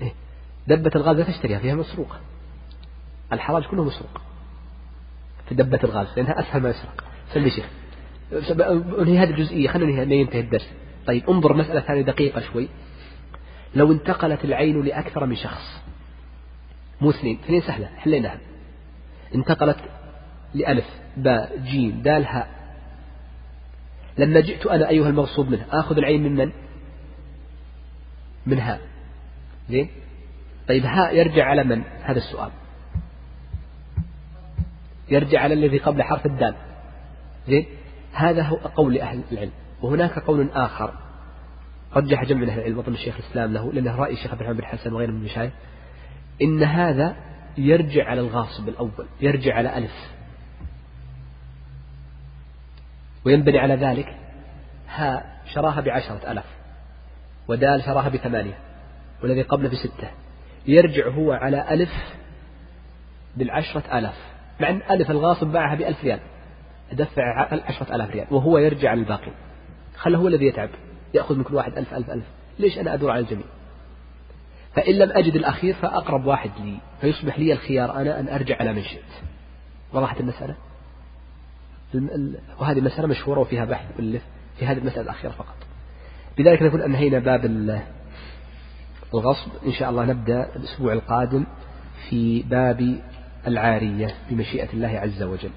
إيه؟ دبة الغاز لا تشتريها فيها مسروقة. الحراج كله مسروق في دبة الغاز لأنها أسهل ما يسرق. سلي شيخ انهي هذه الجزئية خلينا ينتهي الدرس. طيب انظر مسألة ثانية دقيقة شوي. لو انتقلت العين لأكثر من شخص. مو اثنين اثنين سهلة حليناها. انتقلت لألف باء جيم دال هاء. لما جئت أنا أيها المغصوب منه آخذ العين من من؟ من هاء. زين؟ طيب هاء يرجع على من؟ هذا السؤال. يرجع على الذي قبل حرف الدال. زين؟ هذا هو قول أهل العلم. وهناك قول آخر. رجح جمع من أهل العلم وطن الشيخ الإسلام له لأنه رأي الشيخ عبد الرحمن بن حسن وغيره من المشايخ. إن هذا يرجع على الغاصب الأول يرجع على ألف. وينبني على ذلك ها شراها بعشرة ألاف ودال شراها بثمانية والذي قبله بستة. يرجع هو على ألف بالعشرة ألاف مع أن ألف الغاصب باعها بألف ريال. دفع عشرة ألاف ريال وهو يرجع للباقي خله هو الذي يتعب يأخذ من كل واحد ألف ألف ألف. ليش أنا أدور على الجميع؟ فإن لم أجد الأخير فأقرب واحد لي فيصبح لي الخيار أنا أن أرجع على من شئت. وضحت المسألة؟ وهذه مسألة مشهورة وفيها بحث في هذه المسألة الأخيرة فقط. بذلك نكون أنهينا باب الغصب إن شاء الله نبدأ الأسبوع القادم في باب العارية بمشيئة الله عز وجل.